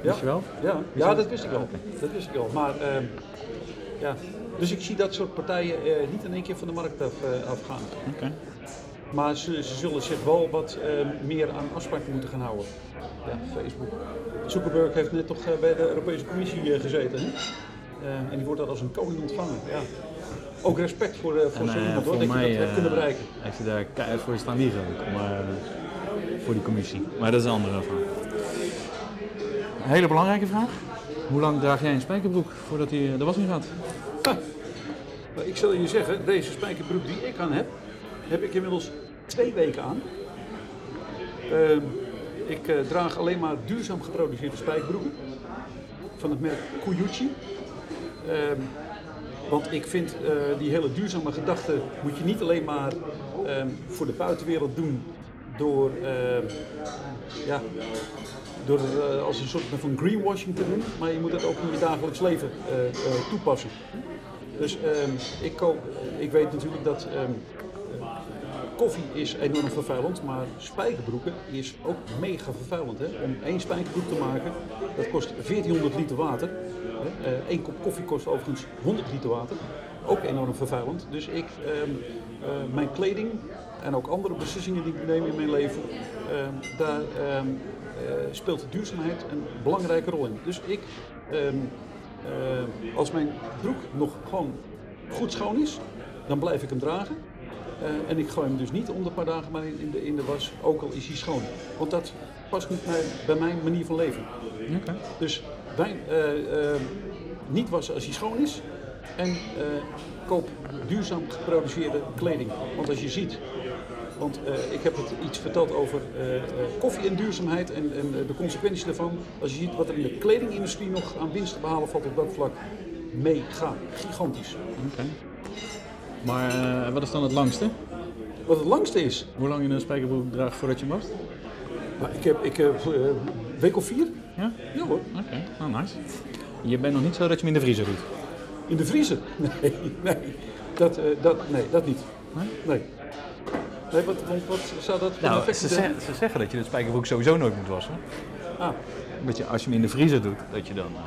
Ja, Wist je wel? Ja, ja, dat wist ik wel. Dat wist ik wel. Maar ehm, ja, dus ik zie dat soort partijen eh, niet in één keer van de markt af, eh, afgaan. Maar ze, ze zullen zich wel wat ehm, meer aan afspraken moeten gaan houden. Ja, Facebook. Zuckerberg heeft net toch eh, bij de Europese Commissie gezeten. Hè? En die wordt daar als een koning ontvangen. Ja. Ook respect voor, eh, voor En zo hoor, dat je dat hebt kunnen bereiken. heeft hij daar keihard voor staan liegen ook. Maar, voor die commissie. Maar dat is een andere vraag. Hele belangrijke vraag. Hoe lang draag jij een spijkerbroek voordat hij eh, de was in gaat? Ik zal je zeggen, deze spijkerbroek die ik aan heb, heb ik inmiddels twee weken aan. Ehm, ik eh, draag alleen maar duurzaam geproduceerde spijkerbroeken van het merk Kuyuchi. Ehm, want ik vind eh, die hele duurzame gedachte moet je niet alleen maar ehm, voor de buitenwereld doen door, ja, door eh, als een soort van greenwashing te doen, maar je moet het ook in je dagelijks leven eh, eh, toepassen. Dus ehm, ik, koop, ik weet natuurlijk dat ehm, eh, koffie is enorm vervuilend, maar spijkerbroeken is ook mega vervuilend. Hè? Om één spijkerbroek te maken, dat kost 1400 liter water. Eén kop koffie kost overigens 100 liter water. Ook enorm vervuilend. Dus ik, ehm, eh, mijn kleding en ook andere beslissingen die ik neem in mijn leven, daar speelt de duurzaamheid een belangrijke rol in. Dus ik ehm, eh, als mijn broek nog gewoon goed schoon is, dan blijf ik hem dragen. Eh, en ik gooi hem dus niet om de paar dagen maar in, in, de, in de was, ook al is hij schoon. Want dat past niet bij, bij mijn manier van leven. Dus wijn, eh, eh, niet wassen als hij schoon is. En eh, koop duurzaam geproduceerde kleding. Want als je ziet, want eh, ik heb het iets verteld over eh, eh, koffie en duurzaamheid en, en de consequenties daarvan. Als je ziet wat er in de kledingindustrie nog aan winst te behalen valt op dat vlak, mega, gigantisch. Oké. Maar wat is dan het langste? Wat het langste is, Hoe lang je een spijkerbroek draagt voordat je wast? nou, ik heb, ik heb een week of vier, Ja? ja hoor, Oké, nou nice. Je bent nog niet zo dat je hem in de vriezer doet. in de vriezer. Nee, nee, dat, dat, nee, dat niet. Nee? Nee. Nee, wat, zou dat Nou, effect ze, ze zeggen dat je de spijkerbroek sowieso nooit moet wassen. Ah, Dat je, als je hem in de vriezer doet, dat je dan... eh,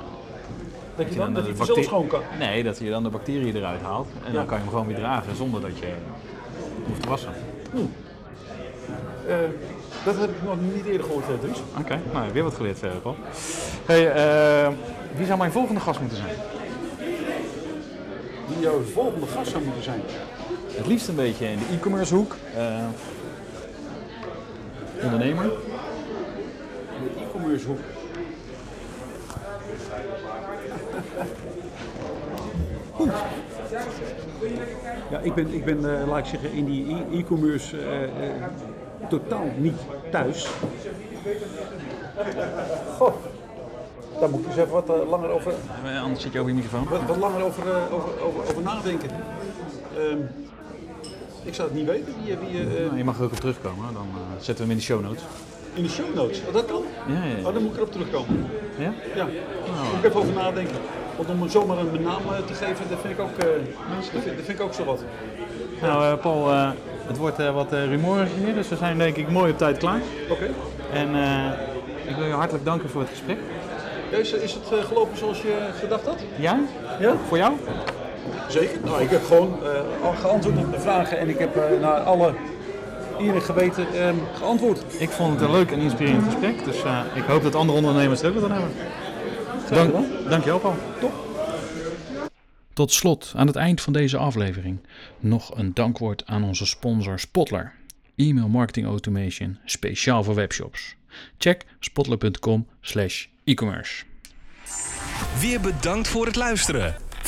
dat je dan, dat schoon kan. Nee, dat je dan de bacteriën eruit haalt. En dan Ja. kan je hem gewoon weer dragen zonder dat je hoeft te wassen. Eh, dat heb ik nog niet eerder gehoord, eh, Dries. Oké, nou, weer wat geleerd verder, Paul. Hey, eh, wie zou mijn volgende gast moeten zijn? Die jouw volgende gast zou moeten zijn. Het liefst een beetje in de e-commerce hoek. eh, ondernemer. De e-commerce hoek. Goed. Ja, ik ben, ik ben eh, laat ik zeggen, in die e- e-commerce eh, eh, totaal niet thuis. Goh, daar moet ik eens even wat langer over, anders zit je over je microfoon. wat, wat langer over, eh, over, over, over nadenken. Ehm, ik zou het niet weten. Wie, wie, eh, Nou, je mag er ook op terugkomen, dan eh, zetten we hem in de show notes. in de show notes. Oh, dat kan? Ja, ja, ja. Oh, dan moet ik erop terugkomen. Ja? Ja, daar moet ik even over nadenken. Want om zomaar een naam eh, te geven, dat vind ik ook, dat vind, dat vind ik ook zo wat. Nou, Paul, het wordt wat rumoerig hier, dus we zijn denk ik mooi op tijd klaar. Oké. En ik wil je hartelijk danken voor het gesprek. Is, is het gelopen zoals je gedacht had? Ja? Ja? Voor jou? Zeker. Nou, ik heb gewoon eh, al geantwoord op de vragen en ik heb eh, naar alle eer en geweten ehm, geantwoord. Ik vond het een leuk en inspirerend gesprek, dus eh, ik hoop dat andere ondernemers het ook wat aan hebben. Dank, dankjewel, Paul. Tot slot, aan het eind van deze aflevering, nog een dankwoord aan onze sponsor Spotler. E-mail marketing automation speciaal voor webshops. Check spotler.com slash e-commerce. Weer bedankt voor het luisteren.